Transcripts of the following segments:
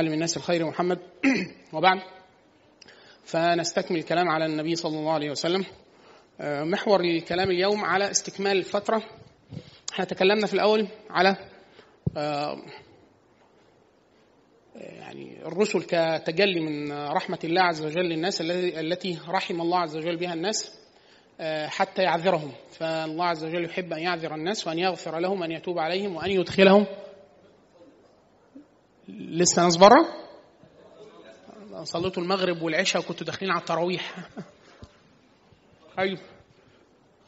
علم الناس الخير محمد. وبعد فنستكمل الكلام على النبي صلى الله عليه وسلم. آه، محور الكلام اليوم على استكمال الفترة. إحنا تكلمنا في الأول على آه، يعني الرسل كتجلي من رحمة الله عز وجل للناس التي رحم الله عز وجل بها الناس آه، حتى يعذرهم. فالله عز وجل يحب أن يعذر الناس وأن يغفر لهم وأن يتوب عليهم وأن يدخلهم. لسه ناس بره؟ صليتوا المغرب والعشاء وكنتوا داخلين على التراويح. طيب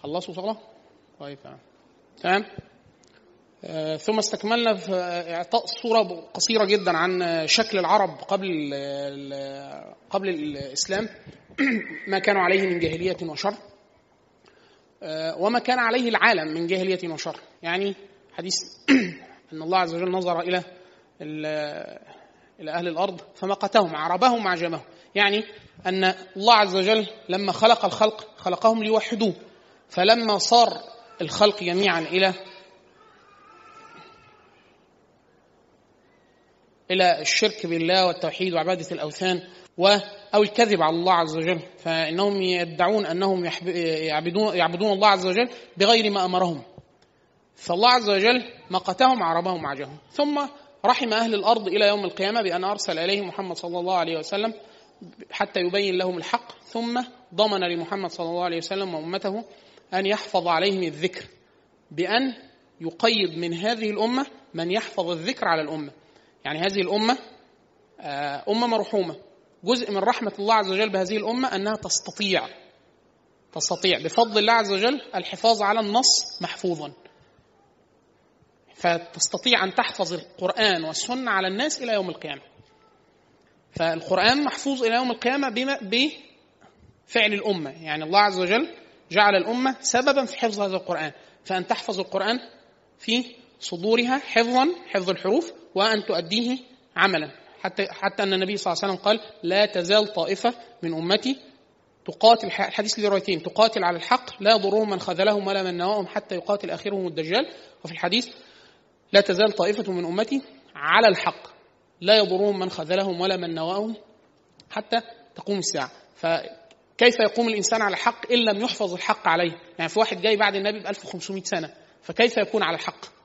خلصوا صلاة؟ طيب تمام. آه، ثم استكملنا في إعطاء صوره قصيرة جدا عن شكل العرب قبل قبل الإسلام. ما كانوا عليه من جاهلية وشر. آه، وما كان عليه العالم من جاهلية وشر. يعني حديث أن الله عز وجل نظر إلى ال- إلى أهل الأرض فمقتهم عربهم عجمهم. يعني أن الله عز وجل لما خلق الخلق خلقهم ليوحدوه. فلما صار الخلق جميعا إلى إلى الشرك بالله والتوحيد وعبادة الأوثان و أو الكذب على الله عز وجل. فإنهم يدعون أنهم يعبدون يعبدون الله عز وجل بغير ما أمرهم. فالله عز وجل مقتهم عربهم عجمهم. ثم رحم أهل الأرض إلى يوم القيامة بأن أرسل إليهم محمد صلى الله عليه وسلم حتى يبين لهم الحق ثم ضمن لمحمد صلى الله عليه وسلم وأمته أن يحفظ عليهم الذكر بأن يقيد من هذه الأمة من يحفظ الذكر على الأمة. يعني هذه الأمة آه، أمة مرحومة. جزء من رحمة الله عز وجل بهذه الأمة أنها تستطيع تستطيع. بفضل الله عز وجل الحفاظ على النص محفوظا. فتستطيع أن تحفظ القرآن والسنة على الناس إلى يوم القيامة. فالقرآن محفوظ إلى يوم القيامة بما بفعل الأمة. يعني الله عز وجل جعل الأمة سببا في حفظ هذا القرآن. فأن تحفظ القرآن في صدورها حفظا حفظ الحروف وأن تؤديه عملا. حتى حتى أن النبي صلى الله عليه وسلم قال لا تزال طائفة من أمتي تقاتل الحديث لروايتين تقاتل على الحق لا يضرهم من خذلهم ولا من نواهم حتى يقاتل آخرهم الدجال. وفي الحديث لا تزال طائفة من أمتي على الحق. لا يضرهم من خذلهم ولا من نواهم حتى تقوم الساعة. فكيف يقوم الإنسان على الحق إن لم يحفظ الحق عليه؟ يعني في واحد جاي بعد النبي ب 1500 سنة فكيف يكون على الحق؟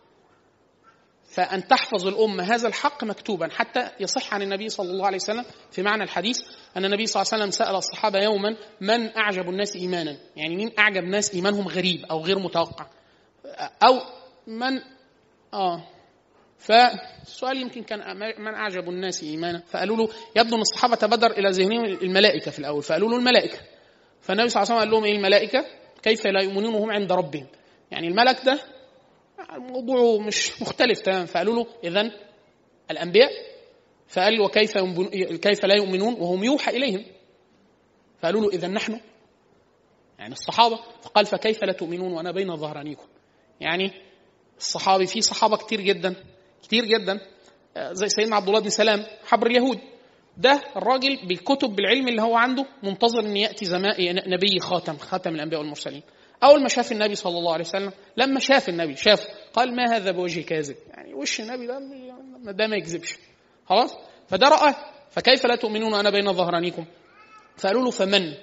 فأن تحفظ الأمة هذا الحق مكتوبا حتى يصح عن النبي صلى الله عليه وسلم في معنى الحديث أن النبي صلى الله عليه وسلم سأل الصحابة يوما من أعجب الناس إيمانا؟ يعني مين أعجب ناس إيمانهم غريب أو غير متوقع؟ أو من آه. فالسؤال يمكن كان من أعجب الناس إيمانا. فقالوا له يبدو أن الصحابة تبادر إلى ذهنهم الملائكة في الأول. فقالوا له الملائكة. فالنبي صلى الله عليه وسلم قال لهم إيه الملائكة؟ كيف لا يؤمنون وهم عند ربهم؟ يعني الملك ده موضوعه مش مختلف تماما. فقالوا له إذا الأنبياء؟ فقال وكيف كيف لا يؤمنون؟ وهم يوحى إليهم. فقالوا له إذا نحن؟ يعني الصحابة. فقال فكيف لا تؤمنون وأنا بين ظهرانيكم؟ يعني الصحابي في صحابة كتير جدا كتير جدا. آه، زي سيدنا عبد الله بن سلام حبر اليهود. ده الراجل بالكتب بالعلم اللي هو عنده منتظر إن يأتي زمان نبي خاتم خاتم الأنبياء والمرسلين. أول ما شاف النبي صلى الله عليه وسلم لما شاف النبي شاف قال ما هذا بوجه كاذب؟ يعني وش النبي ده؟ ده ما يكذبش. خلاص؟ فده رأى فكيف لا تؤمنون وأنا بين ظهرانيكم؟ فقالوا له فمن؟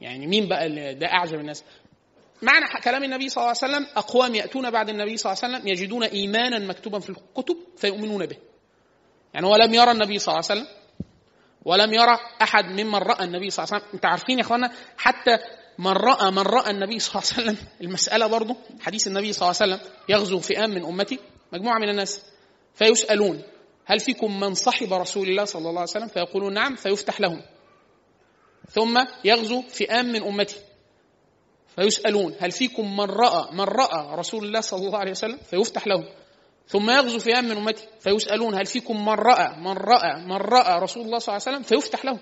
يعني مين بقى ده أعجب الناس. معنى كلام النبي صلى الله عليه وسلم أقوام يأتون بعد النبي صلى الله عليه وسلم يجدون إيمانا مكتوبا في الكتب فيؤمنون به. يعني هو لم يرى النبي صلى الله عليه وسلم ولم يرى أحد ممن رأى النبي صلى الله عليه وسلم. أنت عارفين يا إخوانا حتى من رأى من رأى النبي صلى الله عليه وسلم المسألة برضه حديث النبي صلى الله عليه وسلم يغزو فئام من أمتي مجموعة من الناس فيسألون هل فيكم من صحب رسول الله صلى الله عليه وسلم؟ فيقولون نعم فيفتح لهم. ثم يغزو فئام من أمتي. فيسألون هل فيكم من رأى من رأى رسول الله صلى الله عليه وسلم؟ فيفتح لهم. ثم يغزو فئام من أمتي فيسألون هل فيكم من رأى من رأى من رأى رسول الله صلى الله عليه وسلم؟ فيفتح لهم.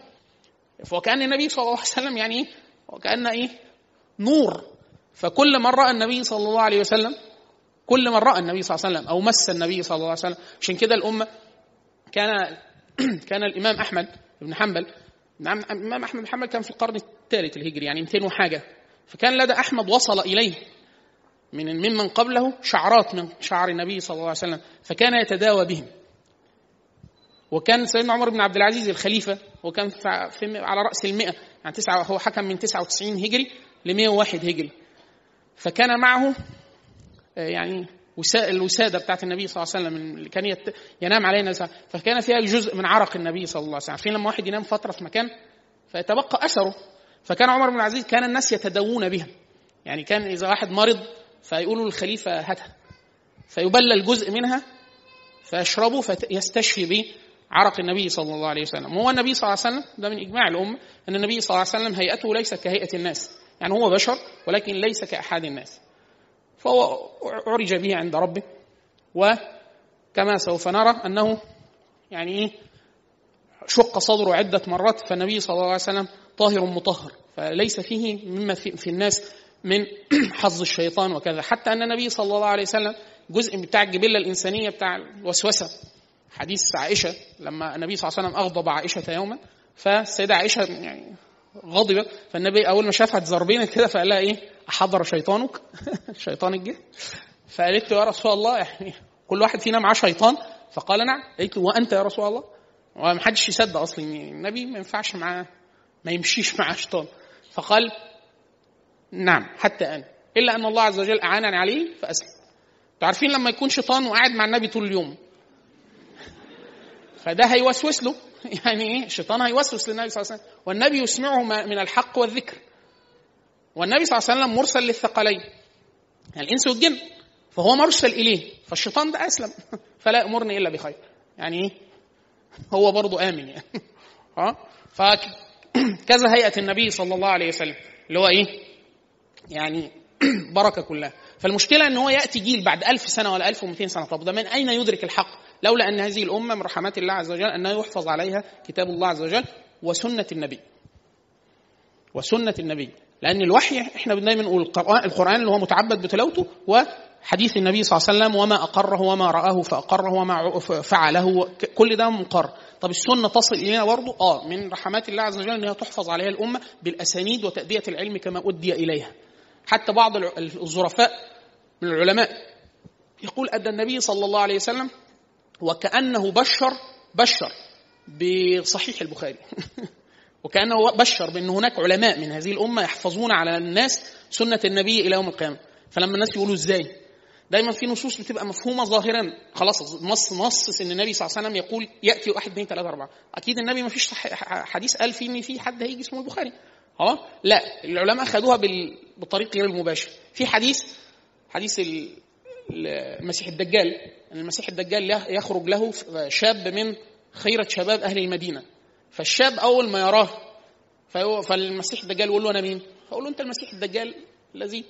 وكأن النبي صلى الله عليه وسلم يعني إيه؟ وكأن إيه؟ نور. فكل من رأى النبي صلى الله عليه وسلم كل من رأى النبي صلى الله عليه وسلم أو مس النبي صلى الله عليه وسلم. عشان كده الأمة كان كان الإمام أحمد بن حنبل نعم الإمام أحمد بن حنبل كان في القرن الثالث الهجري يعني 200 وحاجة. فكان لدى أحمد وصل إليه من ممن قبله شعرات من شعر النبي صلى الله عليه وسلم فكان يتداوى بهم. وكان سيدنا عمر بن عبد العزيز الخليفة وكان في على رأس المئة يعني تسعة هو حكم من 99 هجري ل 101 هجري. فكان معه آه، يعني وسا- الوسادة بتاعت النبي صلى الله عليه وسلم اللي كان ينام وسلم فكان فيها جزء من عرق النبي صلى الله عليه وسلم. عارفين لما واحد ينام فترة في مكان فيتبقى أثره. فكان عمر بن العزيز كان الناس يتداوون بها يعني كان إذا واحد مرض فيقولوا للخليفة هاتها فيبلل جزء منها فيشربه فيستشفي به عرق النبي صلى الله عليه وسلم. هو النبي صلى الله عليه وسلم ده من إجماع الأمة أن النبي صلى الله عليه وسلم هيئته ليست كهيئة الناس. يعني هو بشر ولكن ليس كأحد الناس. فهو عرج به عند ربه. وكما سوف نرى أنه يعني إيه شق صدره عدة مرات. فالنبي صلى الله عليه وسلم طاهر مطهر فليس فيه مما في, في الناس من حظ الشيطان وكذا. حتى أن النبي صلى الله عليه وسلم جزء بتاع الجبلة الإنسانية بتاع الوسوسة. حديث عائشة لما النبي صلى الله عليه وسلم أغضب عائشة يوما فالسيدة عائشة يعني غضبت فالنبي أول ما شافها تزربينة كده فقال لها إيه؟ أحضر شيطانك؟ شيطانك جه فقالت له يا رسول الله يعني كل واحد فينا معاه شيطان. فقال نعم. قالت له وأنت يا رسول الله؟ وما حدش يصدق أصلا. النبي ما ينفعش معاه. ما يمشيش معاه شيطان. فقال نعم حتى أنا. إلا أن الله عز وجل أعانني عليه أنتوا عارفين لما يكون شيطان وقاعد مع النبي طول اليوم؟ فده هيوسوس له. يعني إيه؟ الشيطان هيوسوس للنبي صلى الله عليه وسلم. والنبي يسمعه من الحق والذكر. والنبي صلى الله عليه وسلم مرسل للثقلين. يعني الإنس والجن. فهو مرسل إليه. فالشيطان ده أسلم. فلا يأمرني إلا بخير. يعني إيه؟ هو برضه آمن يعني. ها فكذا هيئة النبي صلى الله عليه وسلم اللي هو إيه؟ يعني بركة كلها. فالمشكلة إن هو يأتي جيل بعد ألف سنة ولا 1200 سنة. طب ده من أين يدرك الحق؟ لولا أن هذه الأمة من رحمات الله عز وجل انها يحفظ عليها كتاب الله عز وجل وسنة النبي. وسنة النبي. لأن الوحي إحنا دايما نقول القران اللي هو متعبد بتلاوته وحديث النبي صلى الله عليه وسلم وما أقره وما رآه فأقره وما فعله. كل ده مقر طب السنة تصل إلينا برضه آه من رحمات الله عز وجل انها تحفظ عليها الأمة بالأسانيد وتأدية العلم كما أدي إليها. حتى بعض الظرفاء من العلماء يقول أدى النبي صلى الله عليه وسلم وكأنه بشر بشر بصحيح البخاري. وكأنه بشر بأن هناك علماء من هذه الأمة يحفظون على الناس سنة النبي إلى يوم القيامة. فلما الناس يقولوا إزاي؟ دايما في نصوص بتبقى مفهومة ظاهرا. خلاص نص نص ان النبي صلى الله عليه وسلم يقول يأتي واحد اثنين ثلاثة أربعة. أكيد النبي ما فيش حديث قال فيه إن في حد هيجي اسمه البخاري. أه؟ لا العلماء خدوها بال... بطريق غير المباشر. في حديث حديث المسيح الدجال. إن المسيح الدجال يخرج له شاب من خيرة شباب أهل المدينة. فالشاب أول ما يراه فالمسيح الدجال يقول له أنا مين؟ فيقول له أنت المسيح الدجال الذي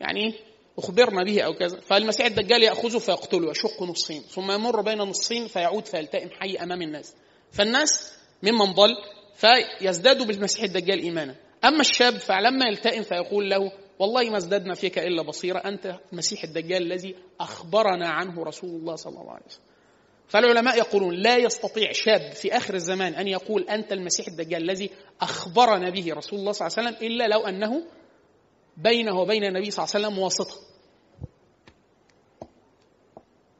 يعني أخبرنا به أو كذا. فالمسيح الدجال يأخذه فيقتله يشق نصين ثم يمر بين نصين فيعود فيلتئم حي أمام الناس. فالناس ممن ضل فيزدادوا بالمسيح الدجال إيمانا. أما الشاب فلما يلتئم فيقول له والله ما ازددنا فيك إلا بصيرة أنت المسيح الدجال الذي أخبرنا عنه رسول الله صلى الله عليه وسلم. فالعلماء يقولون لا يستطيع شاب في آخر الزمان أن يقول أنت المسيح الدجال الذي أخبرنا به رسول الله صلى الله عليه وسلم إلا لو أنه بينه وبين النبي صلى الله عليه وسلم واسطة.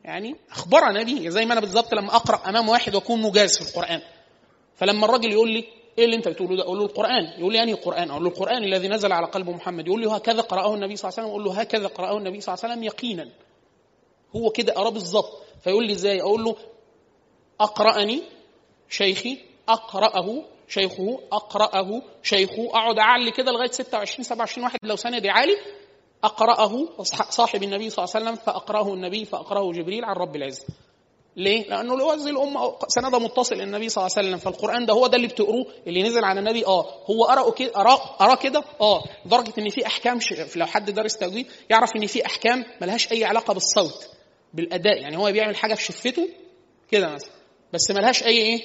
يعني أخبرنا به زي ما أنا بالظبط لما أقرأ أمام واحد وأكون مجاز في القرآن. فلما الراجل يقول لي إيه اللي أنت بتقوله ده؟ أقول له القرآن، يقول لي أنهي القرآن؟ أقول له القرآن الذي نزل على قلب محمد، يقول لي هكذا قرأه النبي صلى الله عليه وسلم، أقول له هكذا قرأه النبي صلى الله عليه وسلم يقينا. هو كده قرأه بالظبط، فيقول لي إزاي؟ أقول له أقرأني شيخي أقرأه شيخه أقرأه شيخه أقعد أعلي كده لغاية 26 27 واحد لو سند عالي أقرأه صاحب النبي صلى الله عليه وسلم فأقرأه النبي فأقرأه جبريل عن رب العزة. ليه؟ لأنه لوزي الأمة سندها متصل النبي صلى الله عليه وسلم فالقرآن ده هو ده اللي بتقروه اللي نزل على النبي آه هو قرأه كده قراه كده آه لدرجه إن في أحكام لو حد درس تجويد يعرف إن في أحكام ملهاش أي علاقة بالصوت بالأداء يعني هو بيعمل حاجة في شفته كده مثلا بس ملهاش أي إيه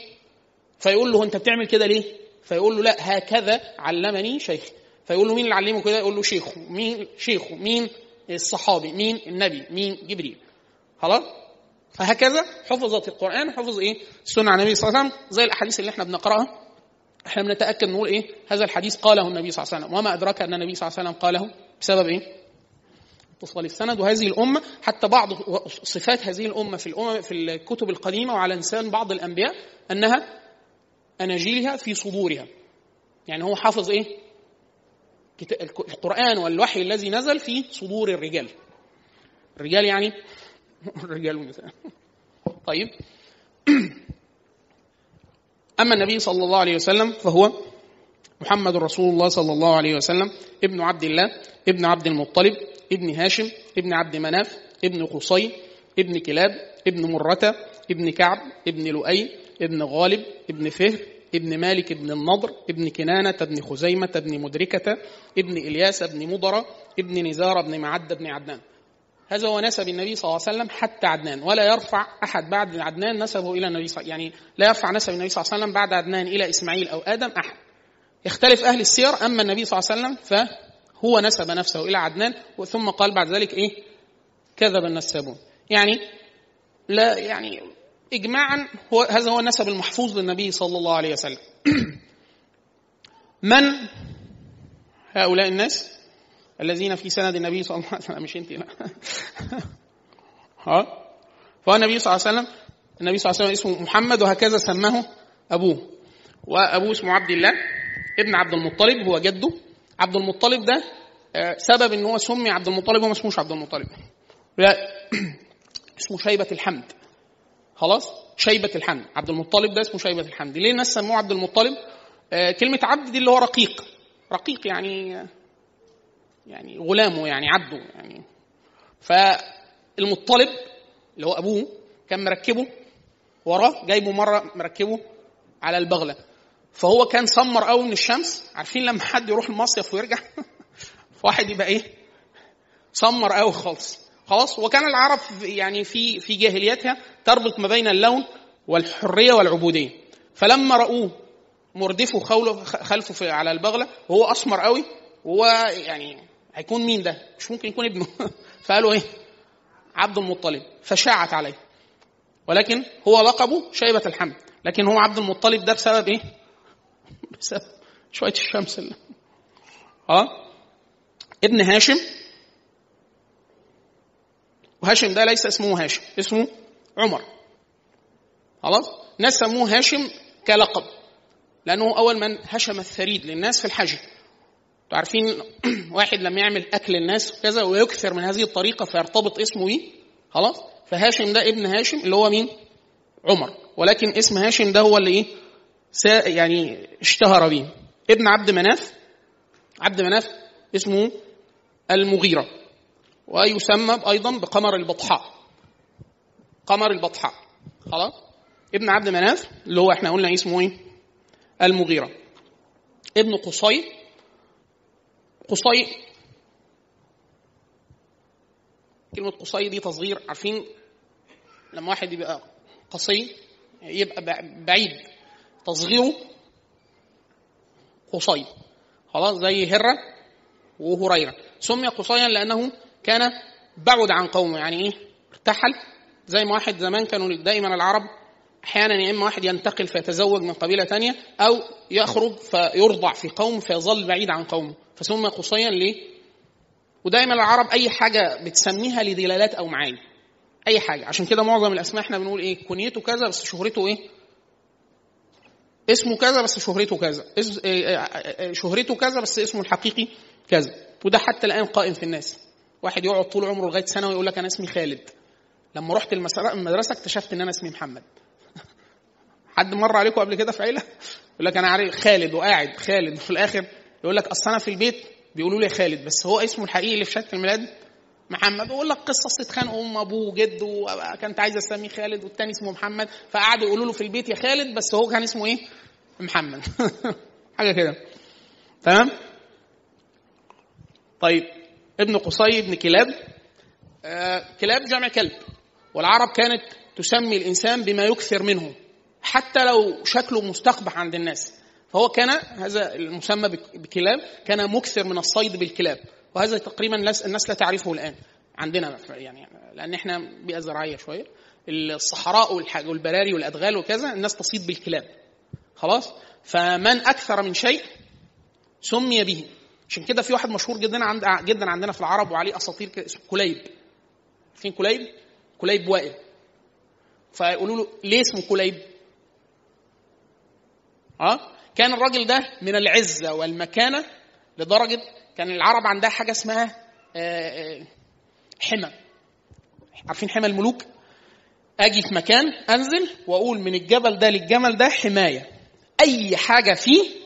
فيقول له أنت بتعمل كده ليه فيقول له لا هكذا علمني شيخي فيقول له مين اللي علمه كده؟ يقول له شيخه. مين؟ شيخه. مين؟ الصحابي. مين؟ النبي. مين؟ جبريل. خلاص؟ فهكذا حفظت القرآن حفظ إيه؟ السنة عن النبي صلى الله عليه وسلم. زي الأحاديث اللي إحنا بنقرأها. إحنا بنتأكد نقول إيه؟ هذا الحديث قاله النبي صلى الله عليه وسلم. وما أدراك أن النبي صلى الله عليه وسلم قاله؟ بسبب إيه؟ اتصال السند وهذه الأمة حتى بعض صفات هذه الأمة في الأمم في الكتب القديمة وعلى لسان بعض الأنبياء أنها أناجيلها في صدورها. يعني هو حافظ إيه؟ القرآن والوحي الذي نزل في صدور الرجال. الرجال يعني الرجال والنساء طيب. أما النبي صلى الله عليه وسلم فهو محمد رسول الله صلى الله عليه وسلم ابن عبد الله ابن عبد المطلب ابن هاشم ابن عبد مناف ابن قصي ابن كلاب ابن مرة ابن كعب ابن لؤي ابن غالب ابن فهر ابن مالك ابن النضر ابن كنانة ابن خزيمة ابن مدركة ابن إلياس ابن مضرة ابن نزار ابن معد ابن عدنان. هذا هو نسب النبي صلى الله عليه وسلم حتى عدنان ولا يرفع أحد بعد عدنان نسبه إلى النبي صلى يعني لا يرفع نسب النبي صلى الله عليه وسلم بعد عدنان إلى إسماعيل أو آدم أحد. يختلف أهل السير أما النبي صلى الله عليه وسلم فهو نسب نفسه إلى عدنان ثم قال بعد ذلك إيه؟ كذب النسابون. يعني لا يعني إجماعا هو هذا هو النسب المحفوظ للنبي صلى الله عليه وسلم. من هؤلاء الناس الذين في سند النبي صلى الله عليه وسلم؟ مش أنت لا. ها؟ فهو النبي صلى الله عليه وسلم النبي صلى الله عليه وسلم اسمه محمد وهكذا سماه أبوه. وأبوه اسمه عبد الله ابن عبد المطلب هو جده. عبد المطلب ده آه، سبب إن هو سمي عبد المطلب هو ما اسموش عبد المطلب. لا اسمه شيبة الحمد. خلاص؟ شيبة الحمد. عبد المطلب ده اسمه شيبة الحمد. ليه الناس سموه عبد المطلب؟ آه كلمة عبد دي اللي هو رقيق. رقيق يعني يعني غلامه يعني عبده يعني. فالمطلب اللي هو أبوه كان مركبه وراه جايبه مرة مركبه على البغلة. فهو كان سمر قوي من الشمس. عارفين لما حد يروح المصيف ويرجع؟ فواحد يبقى إيه؟ سمر قوي خالص. خلاص. وكان العرب يعني في في جاهليتها تربط ما بين اللون والحرية والعبودية. فلما رأوه مردفه خلفه على البغلة وهو أسمر قوي وهو يعني هيكون مين ده؟ مش ممكن يكون ابنه. فقالوا إيه؟ عبد المطلب. فشاعت عليه. ولكن هو لقبه شيبة الحمد. لكن هو عبد المطلب ده بسبب إيه؟ بسبب شوية الشمس اللي آه؟ ابن هاشم وهاشم ده ليس اسمه هاشم اسمه عمر. خلاص؟ ناس سموه هاشم كلقب لأنه أول من هشم الثريد للناس في الحج عارفين واحد لما يعمل أكل الناس كذا ويكثر من هذه الطريقة فيرتبط اسمه بيه خلاص؟ فهاشم ده ابن هاشم اللي هو مين؟ عمر. ولكن اسم هاشم ده هو اللي إيه؟ يعني اشتهر به. ابن عبد مناف عبد مناف اسمه المغيرة. ويسمى أيضا بقمر البطحاء. قمر البطحاء. خلاص؟ ابن عبد مناف اللي هو إحنا قلنا اسمه إيه؟ المغيرة. ابن قصي. قصي. كلمة قصي دي تصغير عارفين؟ لما واحد يبقى قصي يبقى بعيد. تصغيره قصي. خلاص؟ زي هرة وهريرة. سمي قصيا لأنه كان بعد عن قومه. يعني إيه؟ ارتحل. زي ما واحد زمان كانوا دائما العرب أحيانا يا إما واحد ينتقل فيتزوج من قبيلة ثانية أو يخرج فيرضع في قوم فيظل بعيد عن قومه. فسمي قصيا ليه؟ ودايما العرب أي حاجة بتسميها لدلالات أو معاني. أي حاجة. عشان كده معظم الأسماء إحنا بنقول إيه؟ كنيته كذا بس شهرته إيه؟ اسمه كذا بس شهرته كذا. إيه، إيه، إيه، شهرته كذا بس اسمه الحقيقي كذا. وده حتى الآن قائم في الناس. واحد يقعد طول عمره لغاية ثانوي يقول لك أنا اسمي خالد. لما رحت المدرسة اكتشفت إن أنا اسمي محمد. حد مر عليكم قبل كده في عيلة؟ يقول لك أنا عارف خالد وقاعد خالد. وفي الآخر يقول لك أصل أنا في البيت بيقولوا لي خالد بس هو اسمه الحقيقي اللي في شهادة الميلاد محمد. ويقول لك قصة اتخانقوا أم أبوه وجده وكانت عايزة تسميه خالد والتاني اسمه محمد. فقعدوا يقولوا له في البيت يا خالد بس هو كان اسمه إيه؟ محمد. حاجة كده. تمام؟ طيب. ابن قصي ابن كلاب آه كلاب جمع كلب والعرب كانت تسمي الإنسان بما يكثر منه حتى لو شكله مستقبح عند الناس. فهو كان هذا المسمى بكلاب كان مكثر من الصيد بالكلاب وهذا تقريبا الناس لا تعرفه الآن عندنا يعني لأن إحنا بيئة زراعية شوية. الصحراء والبراري والأدغال وكذا الناس تصيد بالكلاب. خلاص؟ فمن أكثر من شيء سمي به. عشان كده في واحد مشهور جدا عند جدا عندنا في العرب وعليه أساطير اسمه كليب. عارفين كليب؟ كليب وائل. فيقولوا له ليه اسمه كليب؟ آه؟ كان الراجل ده من العزة والمكانة لدرجة كان العرب عندها حاجة اسمها آه، آه، حمى. عارفين حمى الملوك؟ أجي في مكان أنزل وأقول من الجبل ده للجمل ده حماية. أي حاجة فيه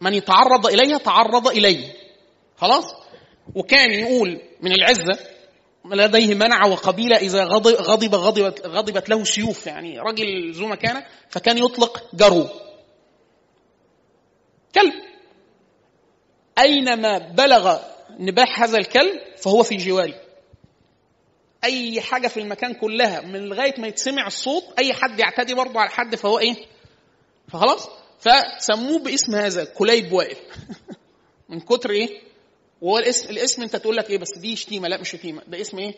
من يتعرض إليها تعرض اليه خلاص؟ وكان يقول من العزة لديه منع وقبيلة إذا غضب غضب غضبت, غضبت له سيوف يعني راجل ذو مكانة فكان يطلق جرو كلب. أينما بلغ نباح هذا الكلب فهو في جواري أي حاجة في المكان كلها من لغاية ما يتسمع الصوت أي حد يعتدي برضه على حد فهو إيه؟ فخلاص؟ فسموه باسم هذا كليب وائل. من كتر إيه؟ وهو الاسم الاسم أنت تقول لك إيه؟ بس دي شتيمه لا مش شتيمه ده اسم إيه؟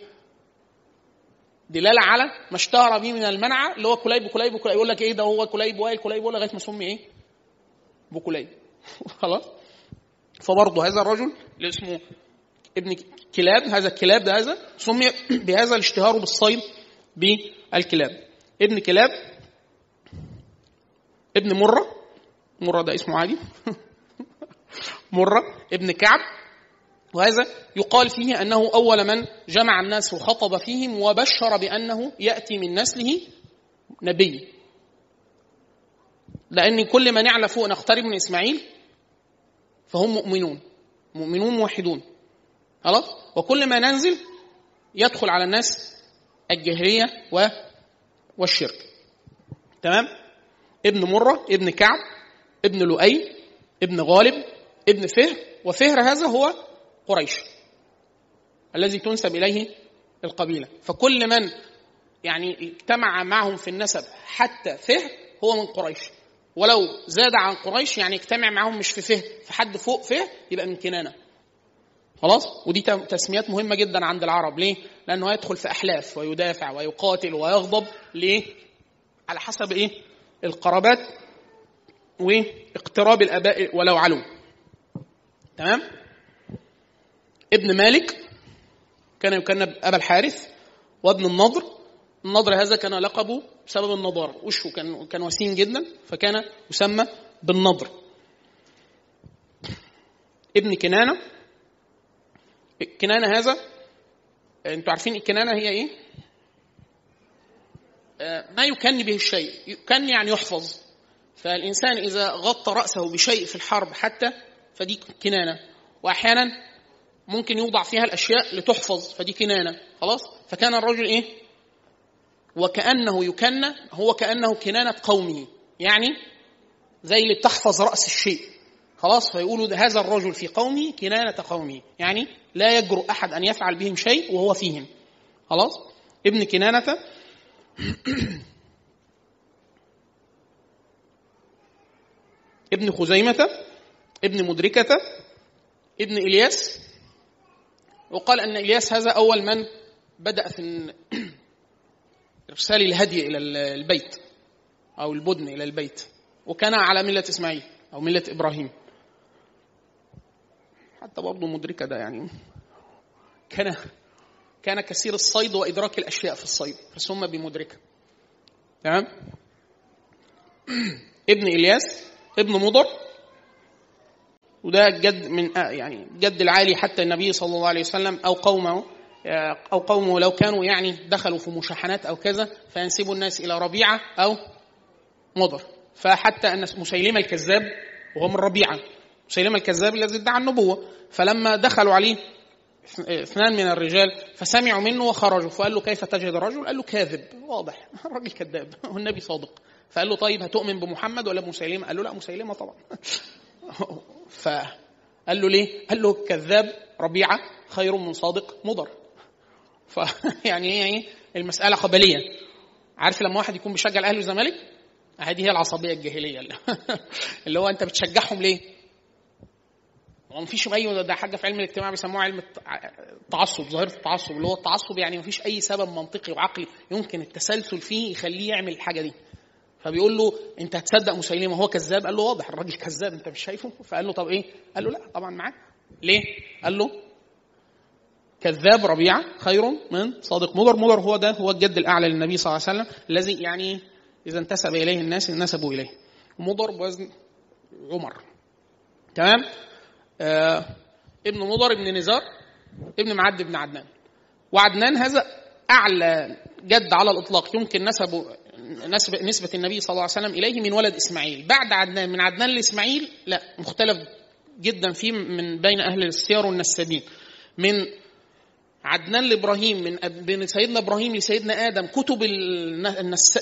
دلالة على ما اشتهر به من المنعه اللي هو كليب كليب كليب. يقول لك إيه؟ ده هو كليب وائل كليب لغاية ما سمي إيه؟ بكليب خلاص؟ فبرضه هذا الرجل اللي اسمه ابن كلاب هذا الكلاب ده هذا سمي بهذا الاشتهار بالصيد بالكلاب. ابن كلاب ابن مرة مرة ده اسمه عادي مرة ابن كعب وهذا يقال فيه أنه أول من جمع الناس وخطب فيهم وبشر بأنه يأتي من نسله نبي. لأن كل ما نعلى فوق نقترب من إسماعيل فهم مؤمنون مؤمنون موحدون. خلاص؟ وكل ما ننزل يدخل على الناس الجهرية و والشرك. تمام؟ ابن مرة ابن كعب ابن لؤي ابن غالب ابن فهر وفهر هذا هو قريش الذي تنسب إليه القبيلة. فكل من يعني اجتمع معهم في النسب حتى فهر هو من قريش. ولو زاد عن قريش يعني اجتمع معهم مش في فهر في حد فوق فهر يبقى من كنانة. خلاص؟ ودي تسميات مهمة جدا عند العرب. ليه؟ لأنه هيدخل في أحلاف ويدافع ويقاتل ويغضب. ليه؟ على حسب إيه؟ القرابات. واقتراب الآباء ولو علوا تمام؟ ابن مالك كان يكنب أبا الحارث وابن النضر. النضر هذا كان لقبه بسبب النضاره وشه كان كان وسيم جدا فكان يسمى بالنضر. ابن كنانة. الكنانه هذا أنتوا عارفين الكنانه هي إيه؟ آه، ما يكن به الشيء. يكن يعني يحفظ. فالإنسان إذا غطى رأسه بشيء في الحرب حتى فدي كنانة. وأحيانا ممكن يوضع فيها الأشياء لتحفظ فدي كنانة. خلاص؟ فكان الرجل إيه؟ وكأنه يكن هو كأنه كنانة قومه. يعني زي اللي بتحفظ رأس الشيء. خلاص؟ فيقولوا هذا الرجل في قومه كنانة قومه. يعني لا يجرؤ أحد أن يفعل بهم شيء وهو فيهم. خلاص؟ ابن كنانة ابن خزيمة ابن مدركة ابن إلياس. وقال أن إلياس هذا أول من بدأ في إرسال الهدي إلى البيت أو البدن إلى البيت. وكان على ملة إسماعيل أو ملة إبراهيم. حتى برضه مدركة ده يعني كان كان كثير الصيد وإدراك الأشياء في الصيد فسمى بمدركة. تمام؟ ابن إلياس ابن مضر وده جد من آه، يعني جد العالي حتى النبي صلى الله عليه وسلم أو قومه آه، أو قومه لو كانوا يعني دخلوا في مشاحنات أو كذا فينسبوا الناس إلى ربيعة أو مضر فحتى أن مسيلمة الكذاب وهو من ربيعة مسيلمة الكذاب الذي ادعى النبوة فلما دخلوا عليه اثنان من الرجال فسمعوا منه وخرجوا فقال له كيف تجد الرجل؟ قال له كاذب واضح الراجل كذاب والنبي صادق فقال له طيب هتؤمن بمحمد ولا بمسيلمة؟ قال له لا مسيلمة طبعا فقال له ليه؟ قال له كذاب ربيعة خير من صادق مضر فيعني إيه يعني المسألة قبليه عارف لما واحد يكون بيشجع الأهلي والزمالك هذه هي العصبية الجاهلية اللي هو أنت بتشجعهم ليه؟ هو مفيش أي ده حاجة في علم الاجتماع بيسموها علم التعصب ظاهرة التعصب اللي هو التعصب يعني مفيش أي سبب منطقي وعقلي يمكن التسلسل فيه يخليه يعمل الحاجة دي فبيقول له أنت هتصدق مسيلمة؟ هو كذاب قال له واضح الراجل كذاب أنت مش شايفه؟ فقال له طب إيه؟ قال له لا طبعا معاه ليه؟ قال له كذاب ربيعه خير من صادق مضر. مضر هو ده هو الجد الأعلى للنبي صلى الله عليه وسلم الذي يعني إذا انتسب إليه الناس انسبوا إليه. مضر بوزن عمر. تمام؟ آه ابن مضر ابن نزار ابن معد بن عدنان. وعدنان هذا أعلى جد على الإطلاق يمكن نسبه نسب نسبة النبي صلى الله عليه وسلم إليه من ولد إسماعيل. بعد عدنان من عدنان لإسماعيل لا مختلف جدا فيه من بين أهل السير والنسابين. من عدنان لإبراهيم من بين سيدنا إبراهيم لسيدنا آدم كتب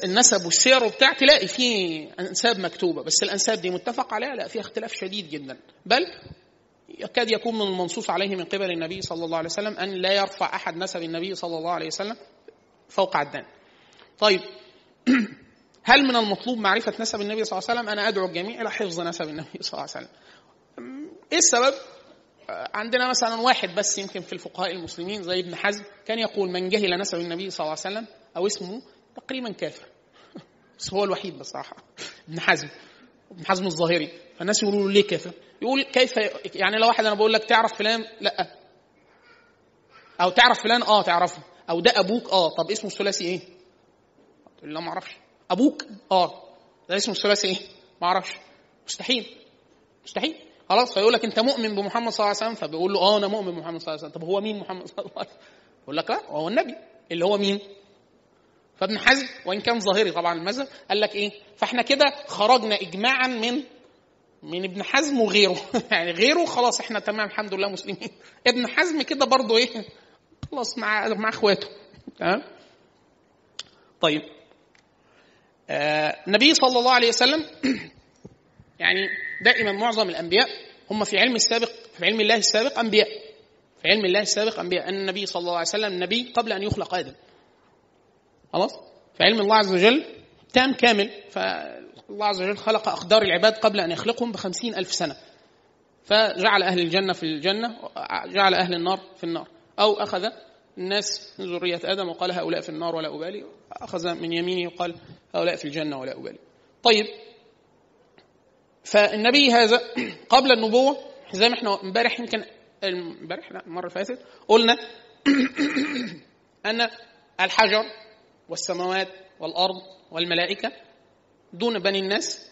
النسب والسير وبتاع تلاقي فيه أنساب مكتوبة. بس الأنساب دي متفق عليها؟ لا فيها اختلاف شديد جدا. بل يكاد يكون من المنصوص عليه من قبل النبي صلى الله عليه وسلم أن لا يرفع أحد نسب النبي صلى الله عليه وسلم فوق عدنان. طيب هل من المطلوب معرفة نسب النبي صلى الله عليه وسلم؟ أنا أدعو الجميع إلى حفظ نسب النبي صلى الله عليه وسلم. إيه السبب؟ عندنا مثلا واحد بس يمكن في الفقهاء المسلمين زي ابن حزم كان يقول من جهل نسب النبي صلى الله عليه وسلم أو اسمه تقريبا كافر بس هو الوحيد بصراحة ابن حزم ابن حزم الظاهري فالناس يقولوا له ليه كافر؟ يقول كيف يعني لو واحد أنا بقول لك تعرف فلان لأ أو تعرف فلان آه تعرفه أو ده أبوك آه طب اسمه الثلاثي إيه؟ تقول لا ما أعرفش. أبوك؟ آه. ده اسمه الثلاثي إيه؟ ما أعرفش. مستحيل. مستحيل. خلاص فيقول لك أنت مؤمن بمحمد صلى الله عليه وسلم فبيقول له آه أنا مؤمن بمحمد صلى الله عليه وسلم. طب هو مين محمد صلى الله عليه وسلم؟ يقول لك لا هو النبي. اللي هو مين؟ فابن حزم. وإن كان ظاهري طبعا المذهب. قال لك إيه؟ فإحنا كده خرجنا اجماعا من من ابن حزم وغيره. يعني غيره خلاص إحنا تمام الحمد لله مسلمين. ابن حزم كده برضه إيه؟ خلاص مع مع إخواته. تمام؟ طيب. النبي صلى الله عليه وسلم يعني دائما معظم الأنبياء هم في علم السابق في علم الله السابق أنبياء. في علم الله السابق أنبياء. أن النبي صلى الله عليه وسلم نبي قبل أن يخلق آدم. خلاص؟ في علم الله عز وجل تام كامل. فالله عز وجل خلق أقدار العباد قبل أن يخلقهم بخمسين ألف سنة. فجعل أهل الجنة في الجنة جعل أهل النار في النار. أو أخذ الناس من ذرية آدم وقال هؤلاء في النار ولا أبالي. أخذ من يمينه وقال هؤلاء في الجنة ولا أبالي. طيب. فالنبي هذا قبل النبوة زي ما إحنا امبارح يمكن امبارح لا المرة اللي فاتت قلنا أن الحجر والسماوات والأرض والملائكة دون بني الناس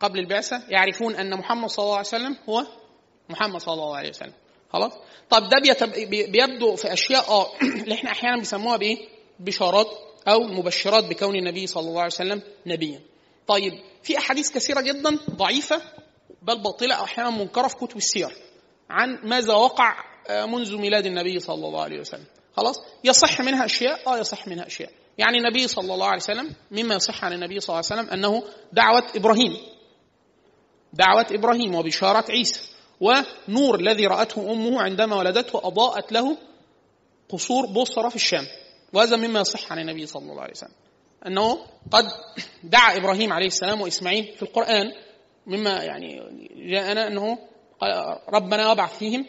قبل البعثة يعرفون أن محمد صلى الله عليه وسلم هو محمد صلى الله عليه وسلم. خلاص؟ طب ده بيبدو في أشياء آه اللي إحنا أحيانا بيسموها بإيه؟ بشارات أو مبشرات بكون النبي صلى الله عليه وسلم نبيا. طيب في أحاديث كثيرة جدا ضعيفة بل باطلة أو أحيانا منكرة في كتب السير عن ماذا وقع منذ ميلاد النبي صلى الله عليه وسلم. خلاص؟ يصح منها أشياء آه يصح منها أشياء. يعني النبي صلى الله عليه وسلم مما يصح عن النبي صلى الله عليه وسلم أنه دعوة إبراهيم. دعوة إبراهيم وبشارة عيسى. ونور الذي رأته أمه عندما ولدته أضاءت له قصور بصرى في الشام. وهذا مما يصح عن النبي صلى الله عليه وسلم. أنه قد دعا إبراهيم عليه السلام وإسماعيل في القرآن مما يعني جاءنا أنه ربنا وابعث فيهم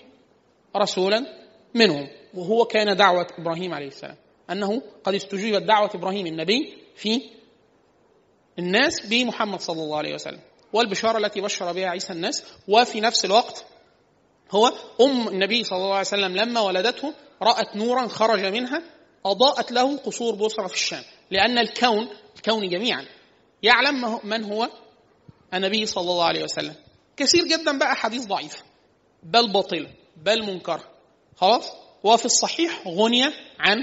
رسولا منهم. وهو كان دعوة إبراهيم عليه السلام. أنه قد استجيبت دعوة إبراهيم النبي في الناس بمحمد صلى الله عليه وسلم. والبشارة التي بشر بها عيسى الناس وفي نفس الوقت هو أم النبي صلى الله عليه وسلم لما ولدته رأت نورا خرج منها أضاءت له قصور بصرة في الشام لأن الكون الكون جميعا يعلم من هو؟ النبي صلى الله عليه وسلم. كثير جدا بقى حديث ضعيف. بل باطلة بل منكر. خلاص؟ وفي الصحيح غني عن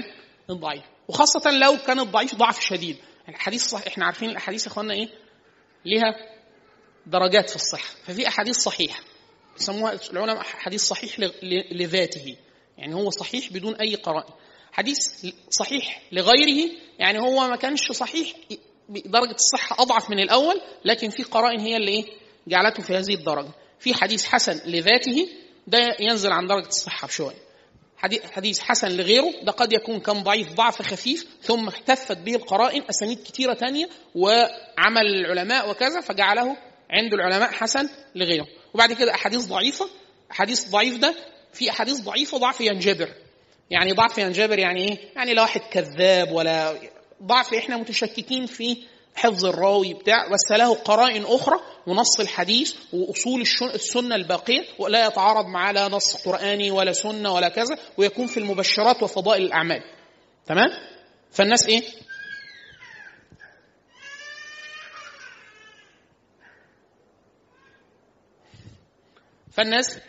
الضعيف. وخاصة لو كان الضعيف ضعف شديد. الحديث صح إحنا عارفين الأحاديث يا إخوانا إيه؟ ليها درجات في الصحة. ففي أحاديث صحيحة. يسموها العلماء حديث صحيح لذاته. يعني هو صحيح بدون أي قرائن. حديث صحيح لغيره يعني هو ما كانش صحيح درجة الصحة أضعف من الأول لكن في قرائن هي اللي إيه؟ جعلته في هذه الدرجة. في حديث حسن لذاته ده ينزل عن درجة الصحة بشوية. حديث حسن لغيره ده قد يكون كان ضعيف ضعف خفيف ثم احتفت به القرائن أسانيد كثيرة تانية وعمل العلماء وكذا فجعله عند العلماء حسن لغيره. وبعد كده أحاديث ضعيفة. أحاديث ضعيف ده في أحاديث ضعيفة ضعف ينجبر. يعني ضعف ينجبر يعني إيه؟ يعني لا واحد كذاب ولا ضعف إحنا متشككين في حفظ الراوي بتاع بس له قرائن أخرى ونص الحديث وأصول السنة الباقية ولا يتعارض مع لا نص قرآني ولا سنة ولا كذا ويكون في المبشرات وفضائل الأعمال. تمام؟ فالناس إيه؟ فالناس